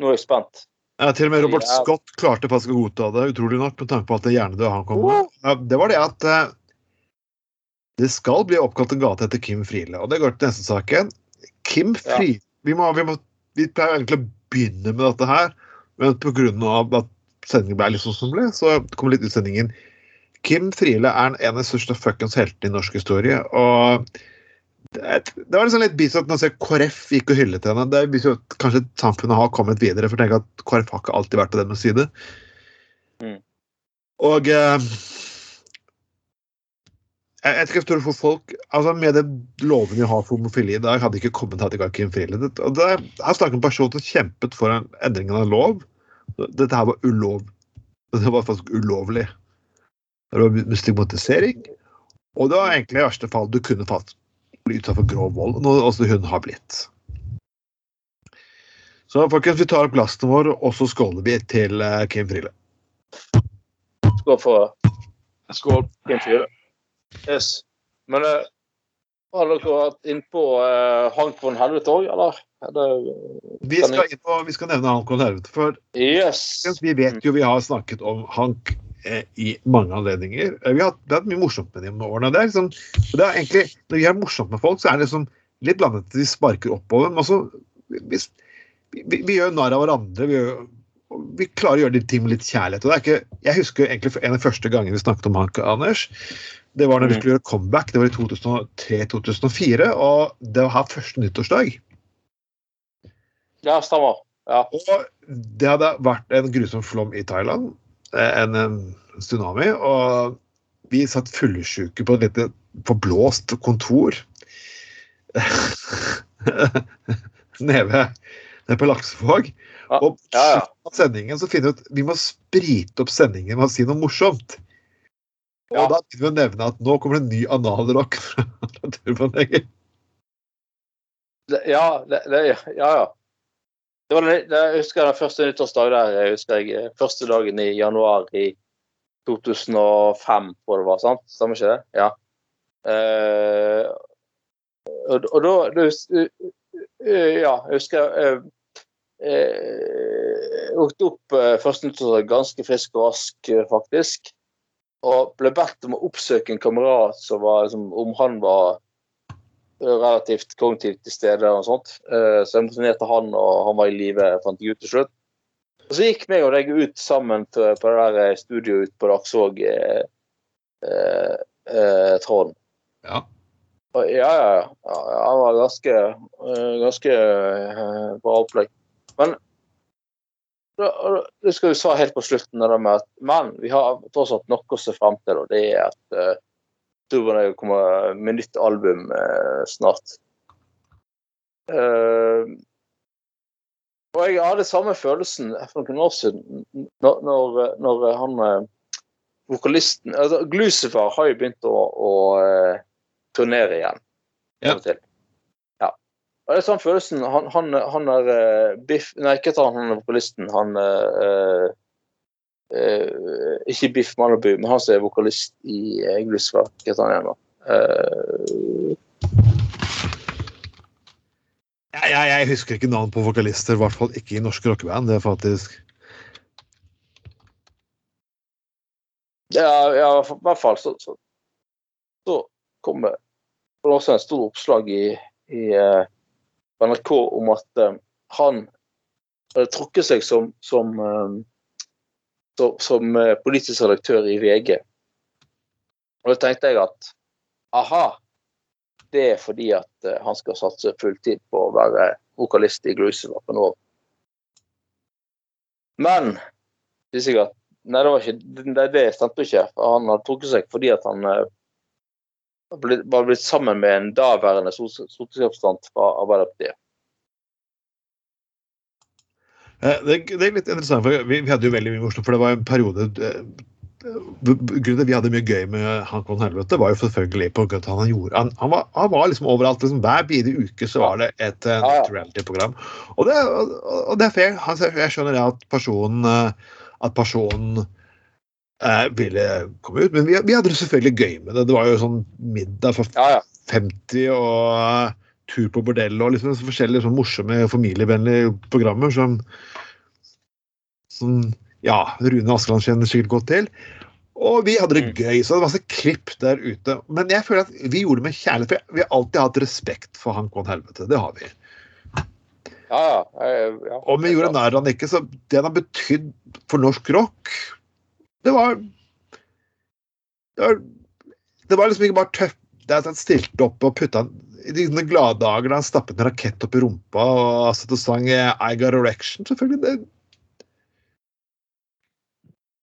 Nå er jeg spent. Ja, til og med Robert Ja. Scott klarte faktisk å godta det, utrolig nok, med tanke på at det hjernedøde han kom med. Ja, det var det at uh, det skal bli oppkalt en gate etter Kim Friele. Og det går til neste saken. Kim. Friele vi, må, vi, må, vi pleier egentlig å begynne med dette her, men pga. at sendingen ble litt sånn som ble, så kom litt ut sendingen. Kim Friele er en av de største fuckings heltene i norsk historie. og det, det var liksom litt bisopp når KrF gikk og hyllet henne. Det viser jo at kanskje samfunnet har kommet videre. For jeg at KrF har ikke alltid vært på deres side. Mm. Og eh, jeg jeg tror for folk altså Med det loven vi har for homofili i dag, hadde ikke kommet hadde ikke vært Kim Friele. Det- Og det her snakker en person som kjempet for en endring av en lov. Dette her var ulov. Det var faktisk ulovlig. Det var stigmatisering. Og det var egentlig i verste fall du kunne fast bli utsatt for grov vold. Noe også hun har blitt. Så folkens, vi tar opp glassene våre, og så skåler vi til eh, Kim Friele. Skål for Skål. Kim Friele. Yes. Men uh, har dere vært innpå uh, Hank von Helvete òg, eller? Er det, Vi skal, innpå, vi skal nevne Hank von Helvete. For yes. vi vet jo vi har snakket om Hank eh, i mange anledninger. Eh, Vi har, vi har hatt mye morsomt med dem med årene. Det er liksom, det er egentlig, når vi har morsomt med folk, så er det liksom litt blandet at de sparker oppover. Men også, vi, vi, vi gjør narr av hverandre. Vi, gjør, vi klarer å gjøre de ting med litt kjærlighet. og det er ikke, Jeg husker egentlig en av de første gangene vi snakket om Hank Anders. Det var når vi Mm. skulle gjøre comeback. Det var i 2003-2004. Og det var her første nyttårsdag. Ja, stemmer. Ja. Og det hadde vært en grusom flom i Thailand. Eh, En, en tsunami. Og vi satt fullsjuke på et lite forblåst kontor. nede, nede på Laksevåg. Ja, Og ja, ja. sendingen så finner vi ut vi må sprite opp sendingen med å si noe morsomt. Og da begynner vi å nevne at nå kommer det en ny analrock fra Turboneger. Ja, ja, ja. Det var jeg husker den første nyttårsdag der. Jeg husker jeg, eh, Første dagen i januar i 2005, tror det var. sant? Stemmer ikke det? Ja. Uh, og, og da du, uh, eh, Ja, jeg husker eh, Jeg våknet opp første nyttårsdag ganske frisk og rask, faktisk. Og ble bedt om å oppsøke en kamerat som var liksom, om han var relativt kognitivt til stede og sånt. Eh, Så jeg måtte ned til han, og han var i live, fant jeg ut til slutt. Og så gikk meg og deg ut sammen til, på det der eh, studioet ute på Dagsvåg, eh, eh, eh, Trond. Ja. Og, ja, ja, ja. Han var ganske, ganske bra opplegg. Men det skal vi sa helt på slutten, det med at men vi har tross alt noe å se frem til, og det er at uh, jeg kommer med nytt album eh, snart. Uh, og jeg hadde samme følelsen for noen år siden når, når, når han eh, vokalisten altså, Glucifer har jo begynt å, å eh, turnere igjen. Ja. Ja. Og det er sånn følelsen Han, han, han er Biff Nei, ikke ta han vokalisten. Han eh, Ikke Biff Malibu, men han som er vokalist i uh, Glucifer. Hva heter han igjen, da? Eh, Jeg, jeg, jeg husker ikke navn på vokalister, i hvert fall ikke i norske rockeband. Det er faktisk Ja, ja, i hvert fall så, så, så kom det også en stor oppslag i, i eh, NRK om at eh, han hadde trukket seg som, som, eh, som, eh, politisk redaktør i VG. Og da tenkte jeg at aha, det er fordi at eh, han skal satse fulltid på å være vokalist i Grusevapen år. Men det jeg at nei, det var ikke, det, det stemte ikke. Han hadde trukket seg fordi at han eh, var blitt sammen med en daværende stortingsrepresentant fra Arbeiderpartiet. Eh, Det, det er litt interessant, for vi, vi hadde jo veldig mye morsomt, for det var en periode eh, Grunnen til at vi hadde mye gøy med Han Kon Helvete, var jo selvfølgelig på at han gjorde Han, han, var, han var liksom overalt. Liksom, hver bidige uke så var det et uh, reality-program. Og, det- og, og det er fair. Jeg skjønner at personen at personen eh, ville komme ut, men vi, vi hadde det selvfølgelig gøy med det. Det var jo sånn middag for Ja, ja. 50 og tur på bordell og liksom forskjellige sånn morsomme familievennlige programmer som, som ja, Rune Askeland kjenner sikkert godt til. Og vi hadde det Mm. gøy, så det var masse klipp der ute. Men jeg føler at vi gjorde det med kjærlighet. For vi har alltid hatt respekt for Hank von Helvete. Det har vi. ja, ja, ja. Og vi gjorde narr av han ikke, så det han har betydd for norsk rock, det var Det var, det var liksom ikke bare tøft. Det er at han stilte opp og putta han i de glade dager da han stappet en rakett opp i rumpa og satt og sang eh, I Got Erection, selvfølgelig. Det,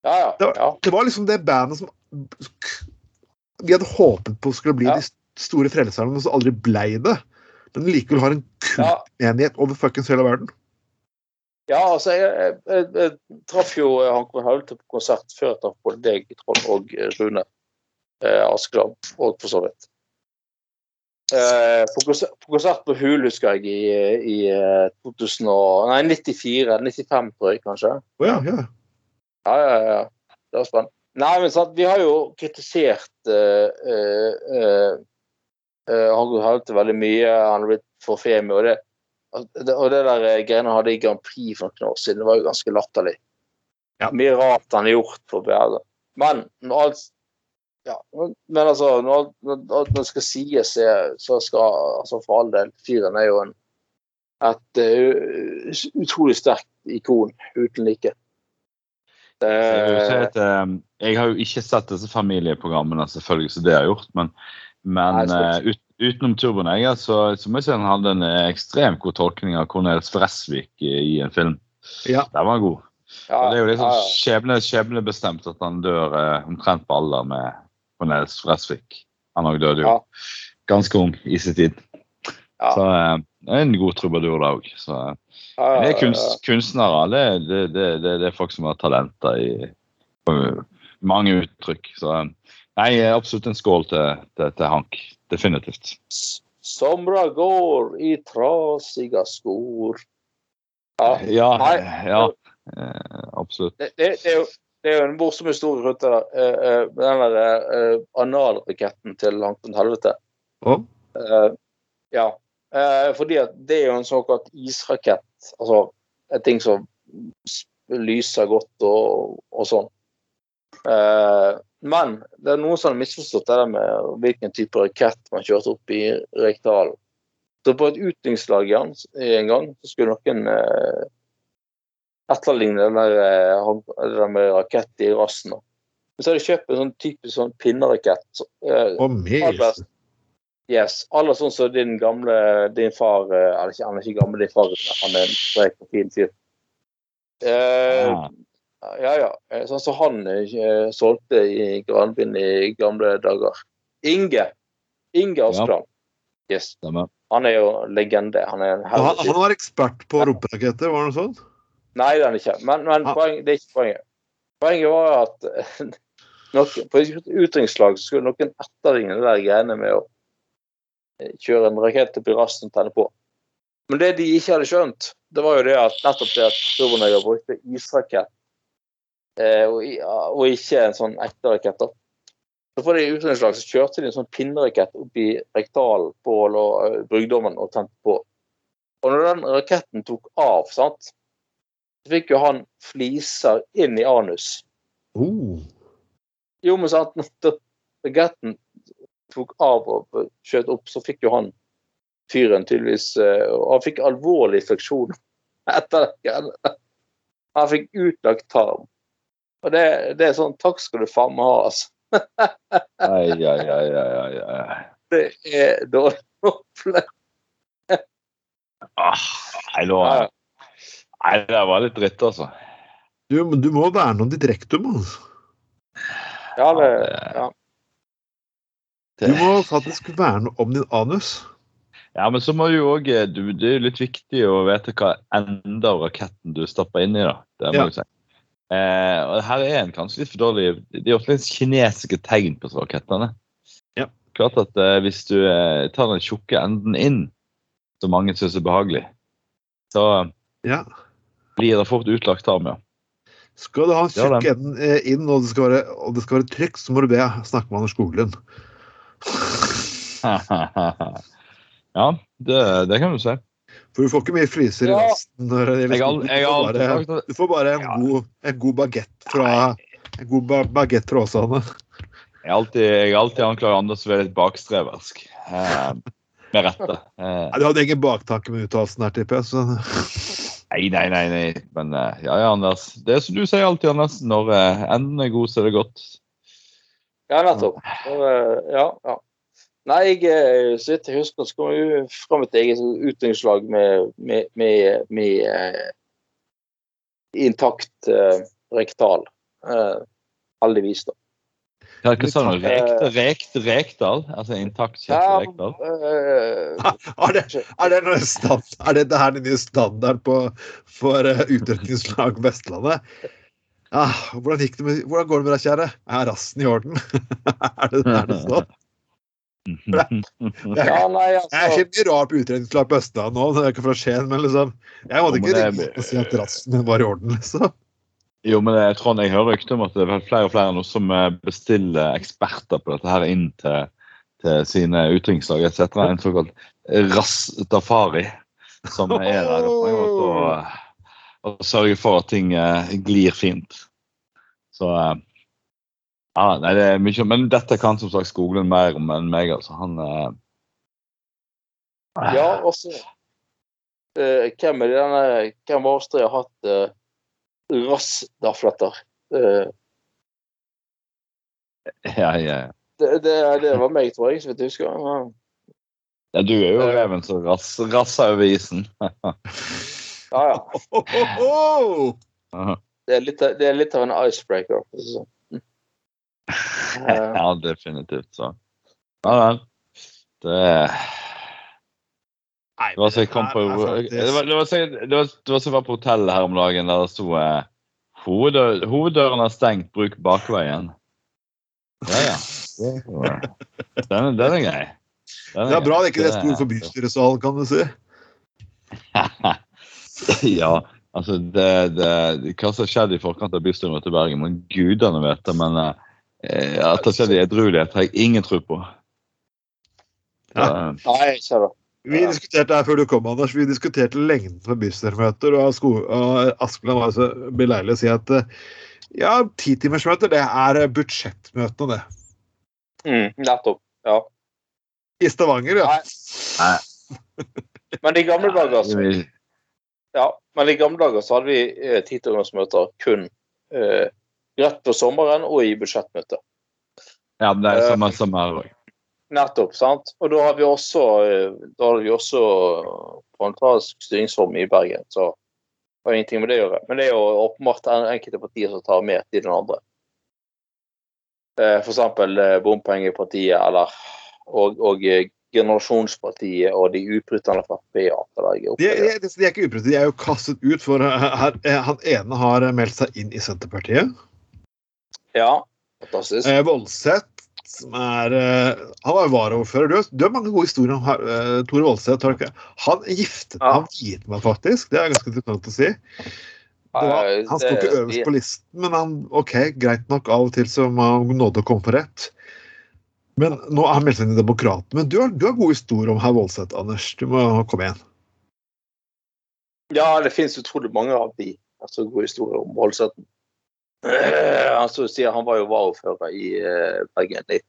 Ja, ja. Det var- ja. det var liksom det bandet som vi hadde håpet på skulle bli Ja. de store frelserne, men som aldri blei det. Men likevel har en kultenighet over fuckings hele verden. Ja, altså, jeg, jeg, jeg, jeg traff jo eh, Hanko Helvete på konsert før jeg traff både deg, Trond, og eh, Rune eh, Askeland. Og for så vidt. Eh, på, konsert, på Hul, husker jeg, i, i eh, 2000 og, nei, 94, 95 tror jeg kanskje. Oh, ja, ja. Ja, ja, ja. Det var spennende. Nei, men sant, vi har jo kritisert uh, uh, Hanko Helvete veldig mye. Han har blitt for femi, og det, og det der eh, greiene han hadde i Grand Prix for noen år siden, det var jo ganske latterlig. Ja. Mye rart han har gjort for bedre. Men når alt ja, men altså, når når det skal sies, så skal altså for all del Fyren er jo en et uh, utrolig sterkt ikon uten like. Jeg, vil si Eh, eh, jeg har jo ikke sett disse familieprogrammene, selvfølgelig, så det har jeg gjort. Men, men Nei, eh, ut, utenom Turboneger så, så må jeg si han hadde en ekstremt god tolkning av Cornelis Fresvik i, i en film. Ja. Den var god. ja, det er jo liksom ja, ja. skjebne, skjebnebestemt at han dør eh, omtrent på alder med Cornelis Fresvik. Han òg døde jo Ja. ganske ung i sin tid. Ja. Så eh, det er en god trubadur, da òg. Så eh, det er kunst, kunstnere. Det, det, det, det, det er folk som har talenter i mange uttrykk. Så eh, nei, absolutt en skål til, til, til Hank. Definitivt. Somra går i trasiga skor. Ja, Ja, ja absolutt. det, det, det, er jo, det er jo en morsom historie rundt det der. eh, eh, Den der eh, analraketten til Hankton Helvete. Oh. Ja. Fordi at det er jo en såkalt israkett. Altså en ting som lyser godt og, og sånn. Men det er noen som har misforstått det der med hvilken type rakett man kjørte opp i Rekdalen. Så på et utdrikningslag en gang så skulle noen eh, etterligne den der, eh, der med rakett i rassen. Men så har de kjøpt en sånn typisk sånn pinnerakett. så, eh. Yes. Aller sånn som din gamle Din far eh, eller ikke, Han er ikke gammel, din far han er en strek og fin fyr. Eh, Ja. ja, ja. Eh, Sånn som han eh, solgte i Granbyen i gamle dager. Inge. Inge Askeland. Yes. Han er jo legende. Han er en han, han var ekspert på rumperaketter, var det noe sånt? Nei, det er ikke. Men, men Ah. poeng, det er ikke poenget. Poenget var at eh, noen, på et utdrikningslag skulle noen etterligne det der greiene med å eh, kjøre en rakett opp i rassen og tenne på. Men det de ikke hadde skjønt, det var jo det at nettopp det at Turboneger brukte israkett eh, og, og ikke en sånn ekte rakett. da. Så på det utdrikningslag så kjørte de en sånn pinnerakett opp i rektalen på og, brygdommen og tente på. Og når den raketten tok av, sant, fikk jo han fliser inn i anus. Uh. Jo, men sant, når raketten tok av og skjøt opp, så fikk jo han fyren tydeligvis eh, og Han fikk alvorlig infeksjon etter det. Han fikk utlagt tarm. Og det, det er sånn Takk skal du faen meg ha, altså. Ai, ai, ai, ai, ai. Det er dårlig opplevd. Ah, nei, nå, nei, det var litt dritt, altså. Du, men du må verne om ditt rektum. Altså. Ja, det, ja. Du må faktisk verne om din anus. Ja, men så må du jo òg Det er jo litt viktig å vite hva enda av raketten du stapper inn i, da. Det må Ja. si. Eh, og her er en kanskje litt for dårlig Det er ofte litt kinesiske tegn på rakettene. Ja. Klart at eh, hvis du eh, tar den tjukke enden inn, som mange syns er behagelig, så Ja. Blir det fort utlagt tarm, ja. Skal du ha en tjukk det. eh, inn, og det skal være, og det skal være trygt, så må du be snakke med Anders Skoglund. ja, det, det kan du se. For du får ikke mye fryser i Ja. rasten. når det Jeg jeg Du får bare- Du får bare en Ja. god, en god bagett fra en god bagett fra Åsane. Jeg har alltid, jeg alltid anklaget Anders for å være litt bakstreversk. Eh, med rette. Eh, Ja, Du hadde ingen baktanke med uttalelsen her, tipper jeg. Nei, nei, nei, nei. Men eh, ja, ja, Anders. Det er som du sier alltid, Anders. Når eh, enden er god, så er det godt. ja, nettopp. Eh, Ja, ja. Nei, jeg, sitter så vidt jeg husker, så kom jeg fra mitt eget utdrikningslag med, med, med, med eh, intakt eh, rektal. Eh, heldigvis, da. Ja, hva sa du? Rekte, rekte Rekdal? Altså intakt kjøtt Ja, Rekdal? eh, Er det, er det, standard, er det, det her den nye standarden på, for uh, utdrikningslag Vestlandet? Ja, hvordan, gikk det med, hvordan går det med deg, kjære? Er rassen i orden? er det der det sånn? ja, nei, Jeg er altså ikke mye rar på utredningslag på Østlandet nå, det er ikke fra Skien, men liksom Jeg måtte ikke ringt og si at rassen var i orden, liksom. Jo, men jeg tror jeg hører rykter om at det er flere og flere nå som eh, bestiller eksperter på dette her inn til, til sine utenrikslag etc. En såkalt Rastafari, som er der oppe og, og sørger for at ting eh, glir fint. Så eh, ja, nei, det er mye, Men dette kan som sagt Skoglund mer om enn meg, altså. Han eh, Ja, altså. eh, Hvem er denne Hvem var det som har hatt uh, rassdafletter? Uh, ja, ja. det, det, det var meg, tror jeg, så vidt jeg husker. Ja. ja, du er jo reven som rass, rasser over isen. Ja, ja. Det er litt, det er litt av en icebreaker. Så. sånn. Eh, ja, definitivt. Så. Ja. Det Nei, Det var så jeg kom på er var, det var, så, det var, det var så jeg var på hotellet her om dagen der det sto eh, hoveddør, 'Hoveddøren er stengt, bruk bakveien'. Ja, ja. Det er jo- Den, den er grei. Den Det er bra det ikke er stor for bystyresalen, kan du si. ja, altså det, det, Hva som skjedde i forkant av bystyremøtet i Bergen, må gudene vite. Men eh, at det skjedde i edruelighet, har jeg ingen tro på. Ja. Nei, ikke det. Vi diskuterte her før du kom, Anders, vi diskuterte lengden på bystyremøter. Og, og Askeland var så beleilig å si at eh, ja, titimersmøter, det er eh, budsjettmøtene, det. Mm, nettopp. Ja. I Stavanger, ja. Men i gamle dager så, ja, men i gamle dager så hadde vi eh, titalsmøter kun eh, rett på sommeren og i budsjettmøter. ja, det er samme, sommer her òg. Nettopp. sant? Og da har vi også, eh, da har vi også parlamentarisk styringsform i Bergen, så det har ingenting med det å gjøre. Men det er jo åpenbart enkelte partier som tar mer tid enn andre. F.eks. Eh, Bompengepartiet eller og, og eh, Generasjonspartiet og de utbryterne fra Frp. De, de, de, er ikke utbrytere, de er jo kastet ut, for eh, her, eh, han ene har eh, meldt seg inn i Senterpartiet. Ja, fantastisk. Eh, Voldseth, som er eh, Han var jo varaordfører. Du, har- du har mange gode historier om eh, Tore Voldseth. Han giftet Ja. Han gitt meg faktisk. Det er ganske interessant å si. Var, han sto ikke øverst på listen, men han, ok, greit nok. Av og til så må han nåde å komme på rett. Men nå er han meldt inn i Demokratene. Men du har, du har gode historier om herr Voldseth, Anders. Du må komme igjen. Ja, det finnes utrolig mange av de altså gode historier om Voldsetten. Eh, han var jo varaordfører i eh, Bergen.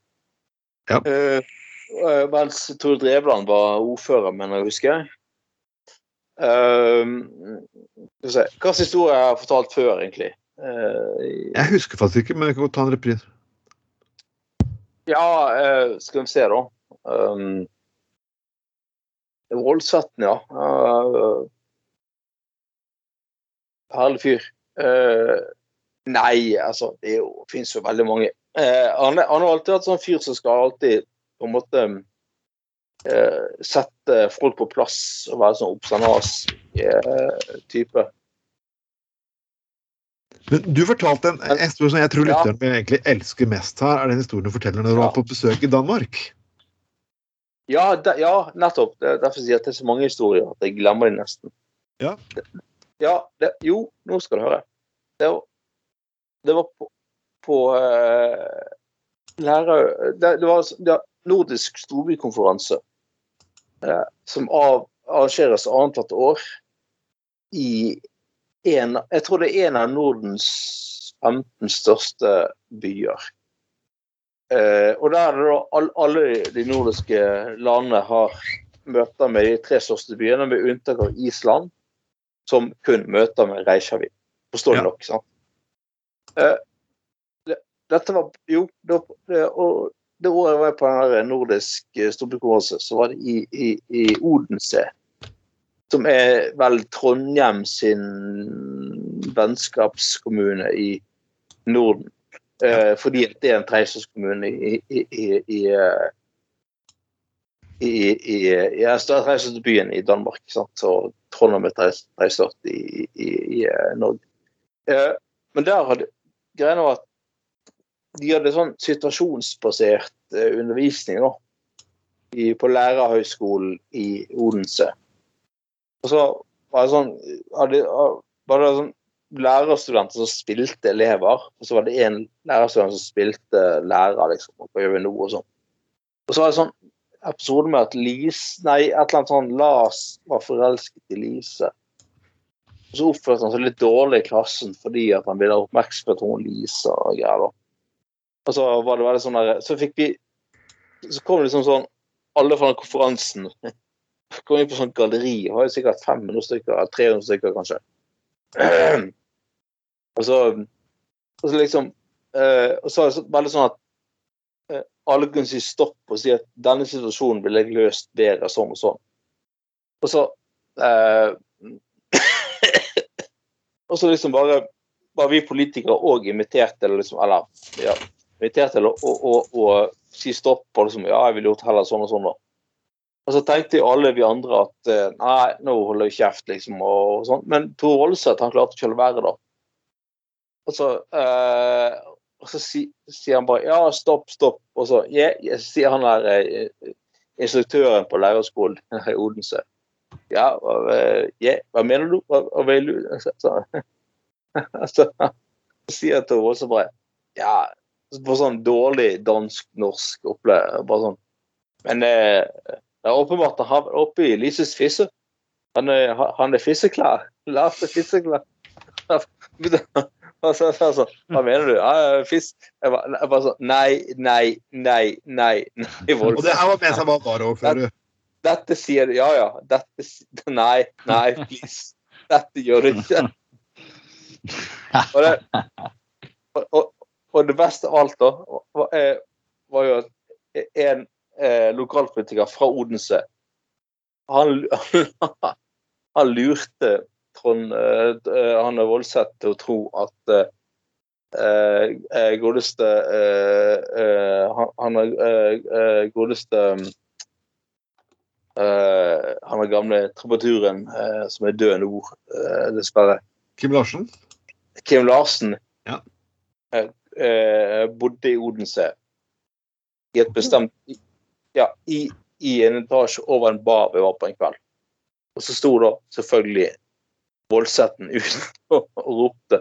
Ja. Uh, mens Tore Drevland var ordfører, mener jeg å huske. Uh, se. Hvilken historie har jeg fortalt før, egentlig? Uh, Jeg husker faktisk ikke, men jeg kan godt ta en repris. Ja, uh, skal vi se, da. Um, Rollsetten, ja. Uh, herlig fyr. Eh, nei, altså Det jo- finnes jo veldig mange. Eh, han, han har alltid vært sånn fyr som skal alltid på en måte eh, sette folk på plass og være sånn observans-type. Men du fortalte en, en historie som jeg tror lytteren min egentlig elsker mest her. er den historien du forteller når du Ja. var på besøk i Danmark. Ja, de, ja, nettopp. Det er derfor sier jeg at det er så mange historier at jeg glemmer dem nesten. Ja. Ja, det, jo, nå skal du høre. Det var, det var på, på eh, lærer... Det, det var det nordisk storbykonferanse eh, som av, arrangeres annethvert år i en Jeg tror det er en av Nordens 15 største byer. Eh, og der er det all, alle de nordiske landene har møter med de tre største byene, med unntak av Island, som kun møter med Reykjavik. Forstår du Ja. nok, sant? Eh, det, dette var Jo, det, og det året var på den nordisk eh, storbykonferanse, så var det i, i, i Odense. Som er vel Trondheim sin vennskapskommune i Norden. Eh, fordi det er en treiserskommune i, i, i, eh, i, i, Danmark. Sant? Og Trondheim er treis- treistat i, Norge. Eh, men der hadde greia var at de hadde sånn situasjonsbasert eh, undervisning da, i, på lærerhøgskolen i Odense. Og så var det sånn, hadde, var det sånn lærerstudenter som spilte elever, og så var det en lærerstudent som spilte lærer liksom, og øve noe og sånn. Og så var det sånn episode med at Lise, nei, et eller annet sånn Lars var forelsket i Lise. Og så oppførte han seg litt dårlig i klassen fordi at han ville ha oppmerksomhet på Lise og greier. Og så var det veldig sånn der, så fikk vi Så kom det liksom sånn Alle fra den konferansen kom inn på sånn galleri. Var jo sikkert 500 stykker, eller 300 stykker kanskje. Og så, og så liksom eh, Og så var det veldig sånn at eh, alle kunne si stopp og si at denne situasjonen ville jeg løst bedre sånn og sånn. Og så eh, Og så liksom bare var vi politikere òg invitert til liksom Eller ja, invitert til å, å, å, å si stopp og liksom Ja, jeg ville gjort heller sånn og sånn, da. Og så tenkte alle vi andre at eh, nei, nå holder vi kjeft, liksom, og sånn. Men Tor Olseth, han klarte ikke å la være, da. Og så, eh, og så si, sier han bare ja, stopp, stopp. Og så yeah, sier han der eh, instruktøren på lærerskolen i Odense. Ja, uh, ja, hva mener du? Hva, hva vil du? Så, så, så, så sier til Vollseth bare ja, på sånn dårlig dansk-norsk opplegg. Bare sånn. Men eh, det er åpenbart han er oppe i Lises fisse. Han er, han er fisseklar. Lars er fisseklar. Og så, så, så, Hva mener du? Ah, fisk. Jeg bare, jeg bare sånn Nei, nei, nei, nei. nei Og det her var mens jeg var varaordfører. Dette sier. Ja, ja. Dette Nei, nei, please. Dette gjør du ikke. Og det, og, og, det beste av alt, da, var, var jo at en eh, lokalpolitiker fra Odense han, han lurte Trond eh, eh, han er voldsatt til å tro at eh, eh, godeste eh, han, er godeste eh, Han er gamle trubaduren uh, som er død nå, uh, dessverre. Kim Larsen. Kim Larsen Ja. eh, eh, bodde i Odense i et bestemt Ja, i, i en etasje over en bar vi var på en kveld. Og så sto da selvfølgelig Voldsetten ut og, og ropte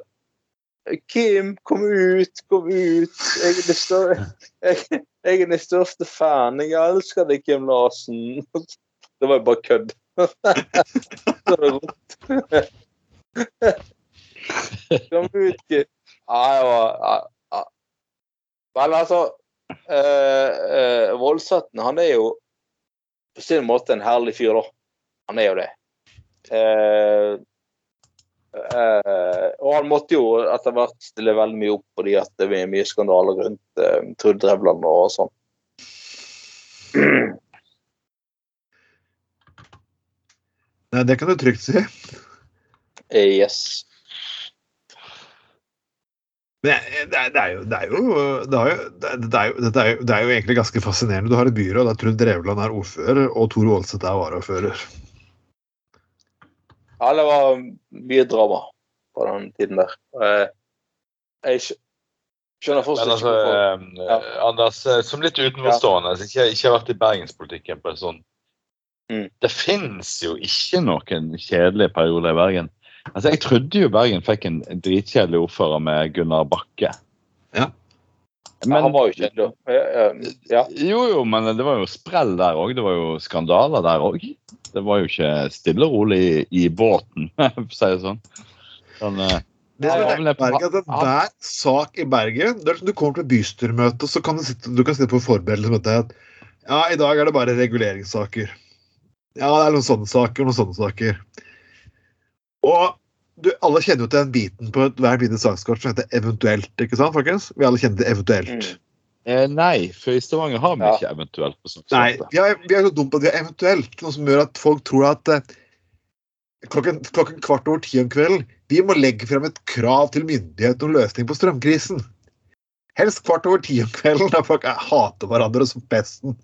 Kim, kom ut, kom ut. Jeg det står, jeg, jeg er den største fan. Jeg elsker deg, Kim Larsen. Det var jo bare kødd. Så det rått. Kom ut, Kim. Nei, det var, ja. Altså eh, eh, Voldsæten, han er jo på sin måte en herlig fyr, da. Han er jo det. Eh, og han måtte jo etter hvert stille veldig mye opp fordi at det var mye skandaler rundt uh, Trud Drevland og sånn. Nei, det kan du trygt si. Eh, yes. Men det er, jo Det er jo, egentlig ganske fascinerende. Du har et byråd der Trude Drevland er ordfører, og Tor Aalseth er varaordfører. Ja, det var mye drama på den tiden der. Eh, jeg skj- skjønner Men fortsatt altså, ikke hvorfor. Ja. Anders, eh, som litt utenforstående, som ikke, ikke har vært i bergenspolitikken på en sånn Mm. Det fins jo ikke noen kjedelige perioder i Bergen. Altså, Jeg trodde jo Bergen fikk en dritkjedelig ordfører med Gunnar Bakke. Ja. Ja, han var jo kjedelig. Eh, Ja. Jo, jo, men det var jo sprell der òg. Det var jo skandaler der òg. Det var jo ikke stille og rolig i, i båten, for å si det sånn. sånn Det som er det- Bergen, er at Hver sak i Bergen det er som Du kommer til bystyremøte, så kan du sitte, du kan sitte på forberedelse med at ja, i dag er det bare reguleringssaker. Ja, det er noen sånne saker og noen sånne saker. Og du, alle kjenner jo til den biten på hver lite sakskort som heter eventuelt, ikke sant, folkens? Vi alle kjenner til eventuelt. Mm. Eh, nei, for i Stavanger har vi Ja. ikke eventuelt på sånt. Nei, vi er, vi er så dumme på at vi har eventuelt, noe som gjør at folk tror at eh, klokken, klokken kvart over ti om kvelden vi må legge frem et krav til myndighetene om løsning på strømkrisen. Helst kvart over ti om kvelden, da folk er, hater hverandre som pesten.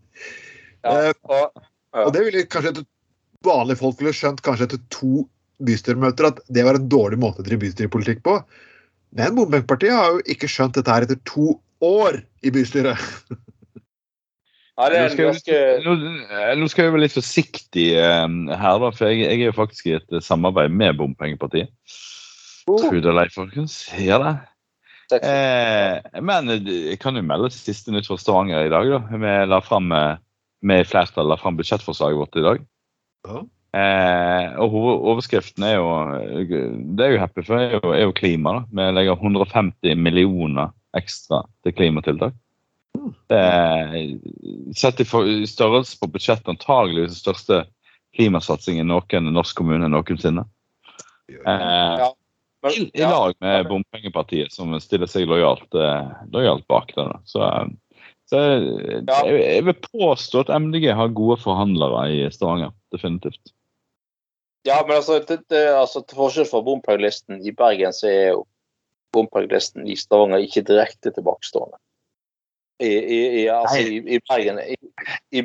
Ja. Eh, Og, Ja. Og det ville kanskje etter vanlige folk ville skjønt kanskje etter to bystyremøter at det var en dårlig måte å drive bystyrepolitikk på. Men Bompengepartiet har jo ikke skjønt dette her etter to år i bystyret. ja, det Nå er en skal, ganske jeg, nå, nå skal jeg være litt forsiktig uh, her, da, for jeg, jeg er jo faktisk i et eh, samarbeid med Bompengepartiet. Oh. Tro det, Leif, folkens. Ja da. Eh, men eh, jeg kan jo melde til siste nytt fra Stavanger i dag. da. Vi la frem, eh, med flertall la fram budsjettforslaget vårt i dag. Ja. Eh, og hovedoverskriften er jo Det er jo happy for, er jo, er jo klima. da. Vi legger 150 millioner ekstra til klimatiltak. Det er, sett i i størrelse på budsjettet antageligvis den største klimasatsingen noen norsk kommune noensinne. Eh, Ja. Men, i, I lag med Bompengepartiet, som stiller seg lojalt, eh, lojalt bak det. Så, så eh, Ja. jeg, jeg vil påstå at MDG har gode forhandlere i Stavanger. Definitivt. ja, men altså, det, det, altså til forskjell fra bompengelisten i Bergen, så er jo bompengelisten i Stavanger ikke direkte tilbakestående. I, i, i, altså, i, i, Bergen,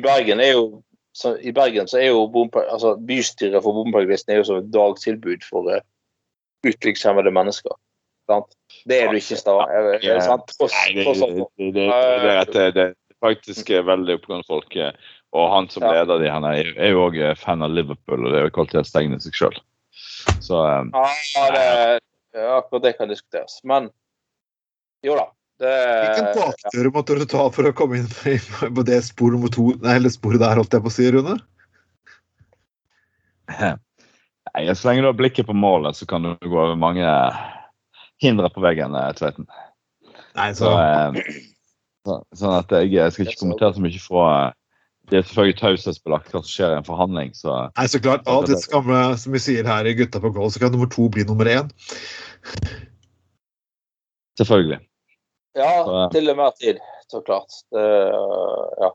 Bergen er jo så, I Bergen så er jo bompeng, altså, bystyret for bompengelisten er jo som et dagtilbud for uh, utviklingshemmede mennesker. Sant? Det er du ikke i Stavanger. Ja. Nei, det, det, det, er faktisk eh, veldig oppegående folk. eh, Og han som Ja. leder de, han er, er jo òg fan av Liverpool, og det er jo kvalitetstegnet seg sjøl. Så um, Ja, det, ja, akkurat det kan diskuteres. Men jo da. Det, Hvilken bakdør måtte du ta for å komme inn på- på det spor nummer to, nei, eller sporet der, holdt jeg på å si, Rune? nei, så lenge du har blikket på målet, så kan du gå over mange hindre på veggen, eh, Tveiten. Nei, Så, så eh, så, sånn at jeg, jeg skal ikke kommentere så mye fra Det er selvfølgelig taushetsbelagt hva som skjer i en forhandling, så Nei, så klart. Av det skamle, som vi sier her i Gutta på gulv, så kan nummer to bli nummer én. selvfølgelig. Ja, Så- til og med tid, så klart. Det, ja.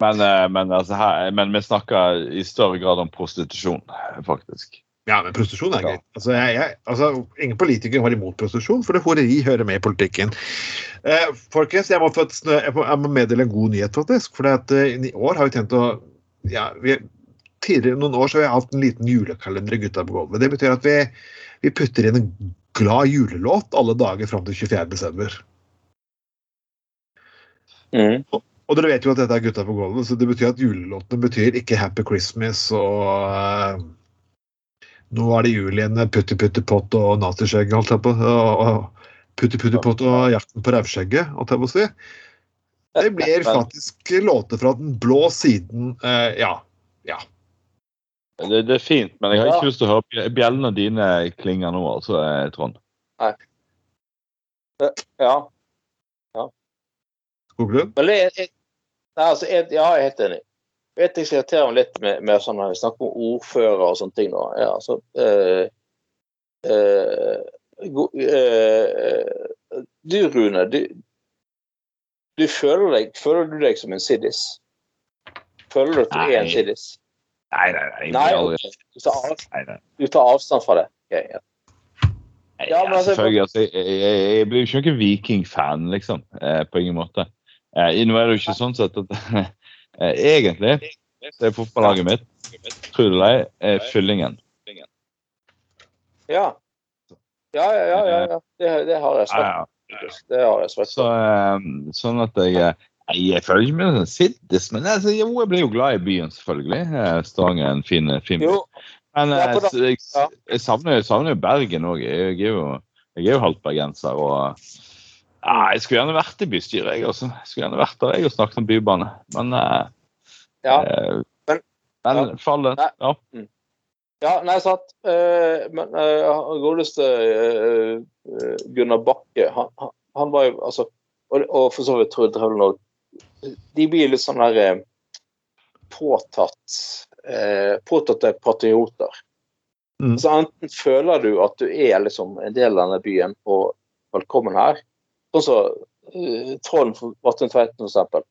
Men, eh, men, altså, her, men vi snakker i større grad om prostitusjon, faktisk. Ja, men prostitusjon er gøy. Altså, jeg, jeg, altså, ingen politikere var imot prostitusjon, for det horeri hører med i politikken. Eh, folkens, jeg må, jeg, må, meddele en god nyhet, faktisk. For at, eh, i år har vi tenkt å ja, vi, Tidligere noen år så har vi hatt en liten julekalender i Gutta på gulvet. Det betyr at vi, vi putter inn en glad julelåt alle dager fram til 24. desember. Mm. Og dere vet jo at dette er Gutta på gulvet, så det betyr at julelåtene betyr ikke Happy Christmas og eh, Nå er det jul igjen med Putti Putti Pott og Naziskjegg, holdt jeg på og, Putti Putti Pott og Jakten på rævskjegget, holdt jeg på å si. Det blir faktisk låter fra den blå siden. Uh, ja. ja. Det, det er fint, men jeg har Ja. ikke lyst til å høre bjellene dine klinge nå, altså, Trond. Nei. Ja. Skoglund? Men det er, jeg, nei, altså, jeg, ja, jeg er helt enig. Jeg vet jeg skal irritere meg litt med, med sånn når vi snakker om ordfører og sånne ting. Da. Ja, altså, eh, eh, go, eh, du, Rune, du, du føler, deg, føler du deg som en siddis? Føler du at du er en Nei. siddis? Nei, nei, nei. Nei, du, tar av, nei, nei. du tar avstand fra det. Okay, ja. Ja, men altså- selvfølgelig. Altså, jeg, jeg, jeg blir jo ikke noen Viking-fan, liksom. Eh, på ingen måte. Eh, nå er det jo ikke sånn sett at Egentlig så er fotballaget mitt, tror du det er, Fyllingen. Ja. Ja, ja, ja. ja, ja. Det, det har jeg ja. Det har jeg svært. Så, eh, sånn at jeg eh, jeg føler ikke meg sånn sittis, men altså, jo, jeg blir jo glad i byen, selvfølgelig. Eh, Stavanger er en fin, fin by. Jo, Men eh, så jeg, jeg, savner, jeg savner jo Bergen òg. Jeg, er jo, jeg jo halvt bergenser. og ja, Jeg skulle gjerne vært i bystyret, jeg også. Jeg skulle gjerne vært der jeg og snakket om bybane. Men, eh, ja. eh, Men- men ja. fallet Nei. ja. Ja, nei, sant. Eh, men uh, godeste eh, eh, Gunnar Bakke, han, han, han var jo altså Og, og for så vidt Trude Drevland òg. De blir litt sånn der eh, påtatt eh, Påtatte patrioter. Mm. Så enten føler du at du er liksom en del av denne byen og velkommen her, sånn som uh, Trond Vatn Tveiten, for eksempel.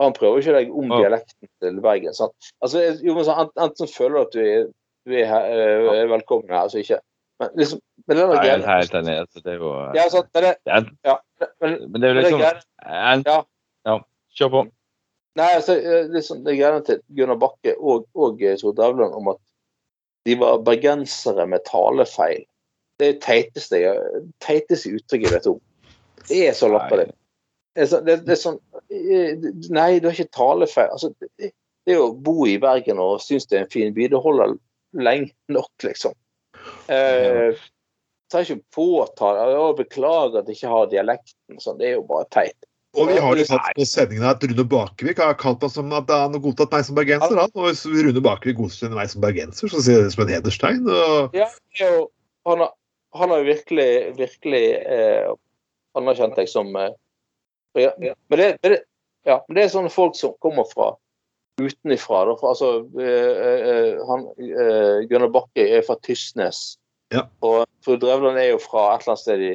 Han prøver ikke legge om Ja. dialekten til Bergen. sant? Altså, jo, men så, ent- Enten føler du at du er, du er, her, eh, er velkommen her, altså ikke. Men liksom, men det er Nei, Jeg er helt enig. Altså, det er jo Ja, sant, men det, er, ja, men, Men det er jo liksom det liksom en, Ja. ja. Kjør på. Nei, altså, eh, liksom, det greiene til Gunnar Bakke og, og eh, Tor Dævland om at de var bergensere med talefeil. Det er det teiteste, teiteste uttrykket jeg vet om. Det er så latterlig. Det, det, det er sånn eh, Nei, du har ikke talefeil. Altså, det, det å bo i Bergen og synes det er en fin by. Det holder lenge nok, liksom. Eh, tar ikke påtale og beklager at jeg ikke har dialekten. Sånn. Det er jo bare teit. Og vi har jo hatt på sendingen at Rune Bakevik har kalt meg som at han har godtatt meg som bergenser. Han. Og hvis Rune Bakevik godkjenner meg som bergenser, så sier jeg det som en hederstegn. Og Ja, jo, han, har, han har virkelig, virkelig eh, anerkjent deg som eh, ja, men, det, men det, ja, men det er sånne folk som kommer fra utenifra. Da, for, altså, eh, eh, han, Gunnar Bakke er fra Tysnes. Ja. Og Fru Drevland er jo fra et eller annet sted i,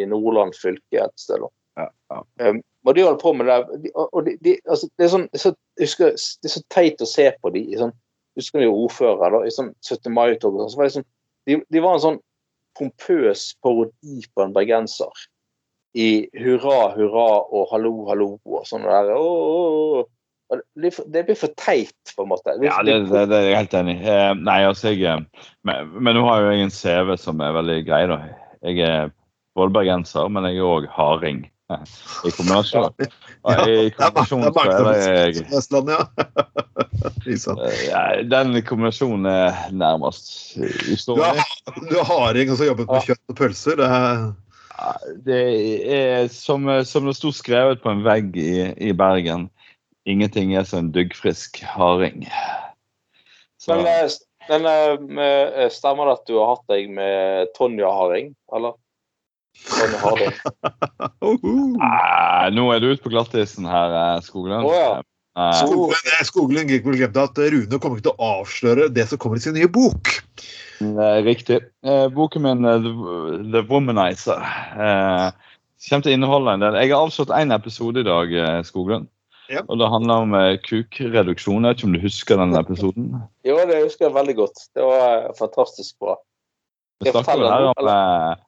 i Nordland fylke. et sted. Da. Ja, ja. Um, og de holder på med det. De, og de, de, altså, det, er sånn, så, husker, det er så teit å se på de sånn, Husker de ordfører da, i sånn 17. mai-tog? sånn, så var det sånn, de var en sånn pompøs parodi på en bergenser. I hurra, hurra og hallo, hallo og sånn der. Åh, åh, åh. Det, det blir for teit, på en måte. Det, Ja, det, det, det er jeg helt enig i. Eh, nei, altså, jeg eh, men, men nå har jo jeg en CV som er veldig grei, da. Jeg er både bergenser, men jeg er òg harding. I kombinasjon. Ja, I det er kombinasjon det er så er jeg Vestlandet, ja. Liksom. eh, ja, Den kombinasjonen er nærmest Du du har harding og så jobbet med kjøtt og pølser. Det er, Det er som, som det sto skrevet på en vegg i, i Bergen. Ingenting er som en duggfrisk harding. Men, eh, men eh, stemmer det at du har hatt deg med Tonja Harding, eller? Tonja Harding. Eh, nå er du ute på glattisen her, eh, Skoglund. Oh, ja. Eh, Skoglund, eh, Skoglund gikk vel glemte at Rune kommer ikke til å avsløre det som kommer i sin nye bok. Eh, Riktig. Eh, boken min, eh, The, Womanizer, kommer til å inneholde en del Jeg har avslått én episode i dag, Skoglund. Ja. Og Det handler om kukreduksjon. Jeg vet ikke om du husker den episoden? Jo, det husker jeg veldig godt. Det var fantastisk bra. Vi jeg snakker vel fortelle her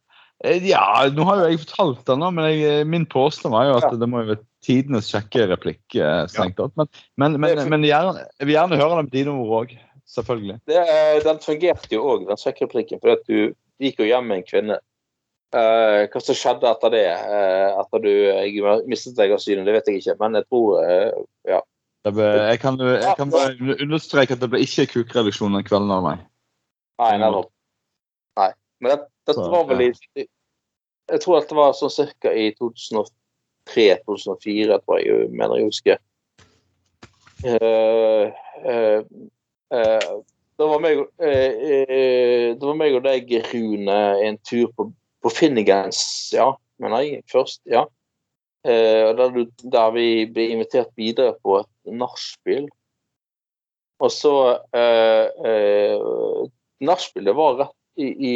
om Ja, nå har jo jeg fortalt den, men jeg, min påstand var jo at Ja. det må jo være tidenes sjekkereplikk. eh, strengt tatt. Men, men, men, men gjerne, jeg vil gjerne høre det med dine ord òg. Selvfølgelig. Det, den fungerte jo òg, den sjekkereplikken, for at du gikk jo hjem med en kvinne. Uh, hva som skjedde etter det, uh, etter du jeg mistet deg av syne, det vet jeg ikke, men jeg tror uh, ja. Ble, jeg, kan, jeg kan bare understreke at det ble ikke kukreduksjon den kvelden av meg. Nei, nettopp. Nei. Men det, dette var vel i Jeg tror at det var sånn cirka i 2003-2004, tror jeg, mener jeg husker. Uh, eh, eh, det var meg, eh, eh, det var meg og deg, Rune, en tur på, på Finnegans, ja. mener jeg. Først, ja. Der, du- der vi ble invitert videre på et nachspiel. Og så eh, Nachspielet var rett i, i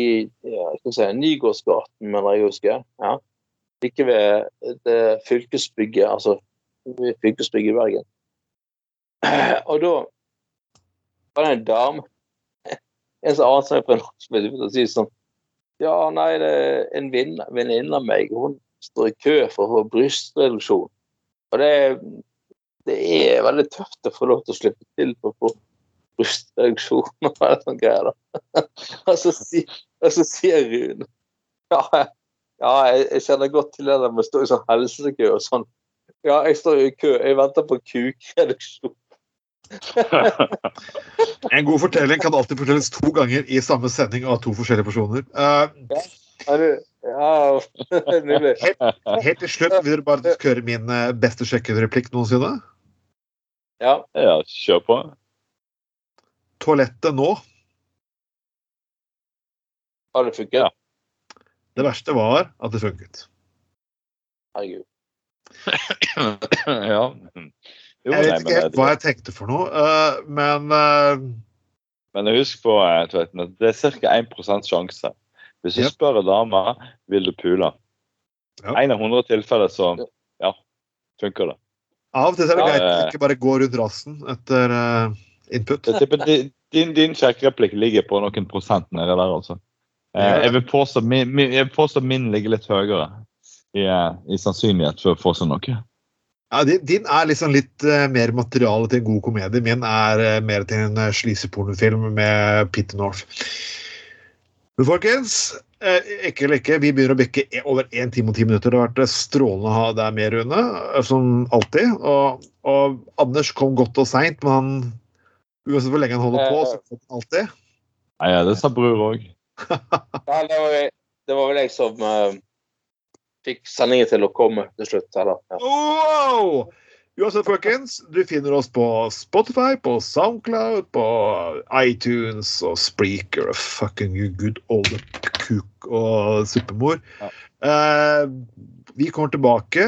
ja, skal si, Nygårdsgaten, mener jeg å huske. Ja. Like ved det fylkesbygget, altså fylkesbygget i Bergen. Og da var det en dame En som annen seg på en nachspiel, og sier sånn Ja, nei, det er en venn- venninne av meg, hun står i kø for å få brystreduksjon. Og det, det er veldig tøft å få lov til å slippe til for å få brystreduksjon og alle sånne greier. da. Og så sier, og så sier Rune ja, ja, jeg kjenner godt til det der med å stå i sånn helsekø og sånn. Ja, jeg står i kø, jeg venter på kukreduksjon. En god fortelling kan alltid fortelles to ganger i samme sending av to forskjellige personer. Uh, Ja, ja, nydelig. helt til slutt vil dere bare høre min eh, beste sjekket-replikk noensinne. Ja, Ja, kjør på. Toalettet nå. har det funket? Ja. Det verste var at det funket. Herregud. ja. Jo, Jeg vet ikke helt hva jeg tenkte for noe, uh, men uh, men husk på eh, Tveiten, at det er ca. 1 sjanse. Hvis du Yep. spør en dame vil du pule, Ja. en av hundre tilfeller så ja, funker det. av og til er det Ja, greit å eh. ikke bare gå rundt rassen etter uh, input. Din, din sjekkereplikk ligger på noen prosent nede der, altså. Eh, Ja. jeg, vil påstå min, min, jeg vil påstå min ligger litt høyere i, eh, i sannsynlighet for å få seg noe. Ja, din, din er liksom litt uh, mer materiale til en god komedie. Min er uh, mer til en uh, sleazy-pornofilm med Peter North. Men folkens, uh, ikke eller ikke, vi begynner å bikke e- over 1 time og 10 minutter. Det har vært strålende å ha deg med, Rune, som alltid. Og, og Anders kom godt og seint, men han Uansett hvor lenge han holder på, så kom han alltid. Nei, ja, det sa bror òg. Ja, det, var, jeg- det var vel jeg som fikk sendingen til å komme til slutt. Eller? Ja. Wow! Uansett, folkens, du finner oss på Spotify, på Soundcloud, på iTunes og Spreaker og fucking you good old kuk og suppemor. Ja. Eh, vi kommer tilbake.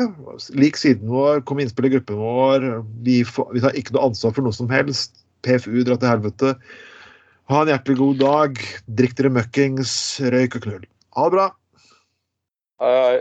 Lik siden vår, kom innspill i gruppen vår. Vi, får, vi tar ikke noe ansvar for noe som helst. PFU drar til helvete. Ha en hjertelig god dag. Drikk dere møkkings, røyk og knull. Ha det bra. Hei, hei.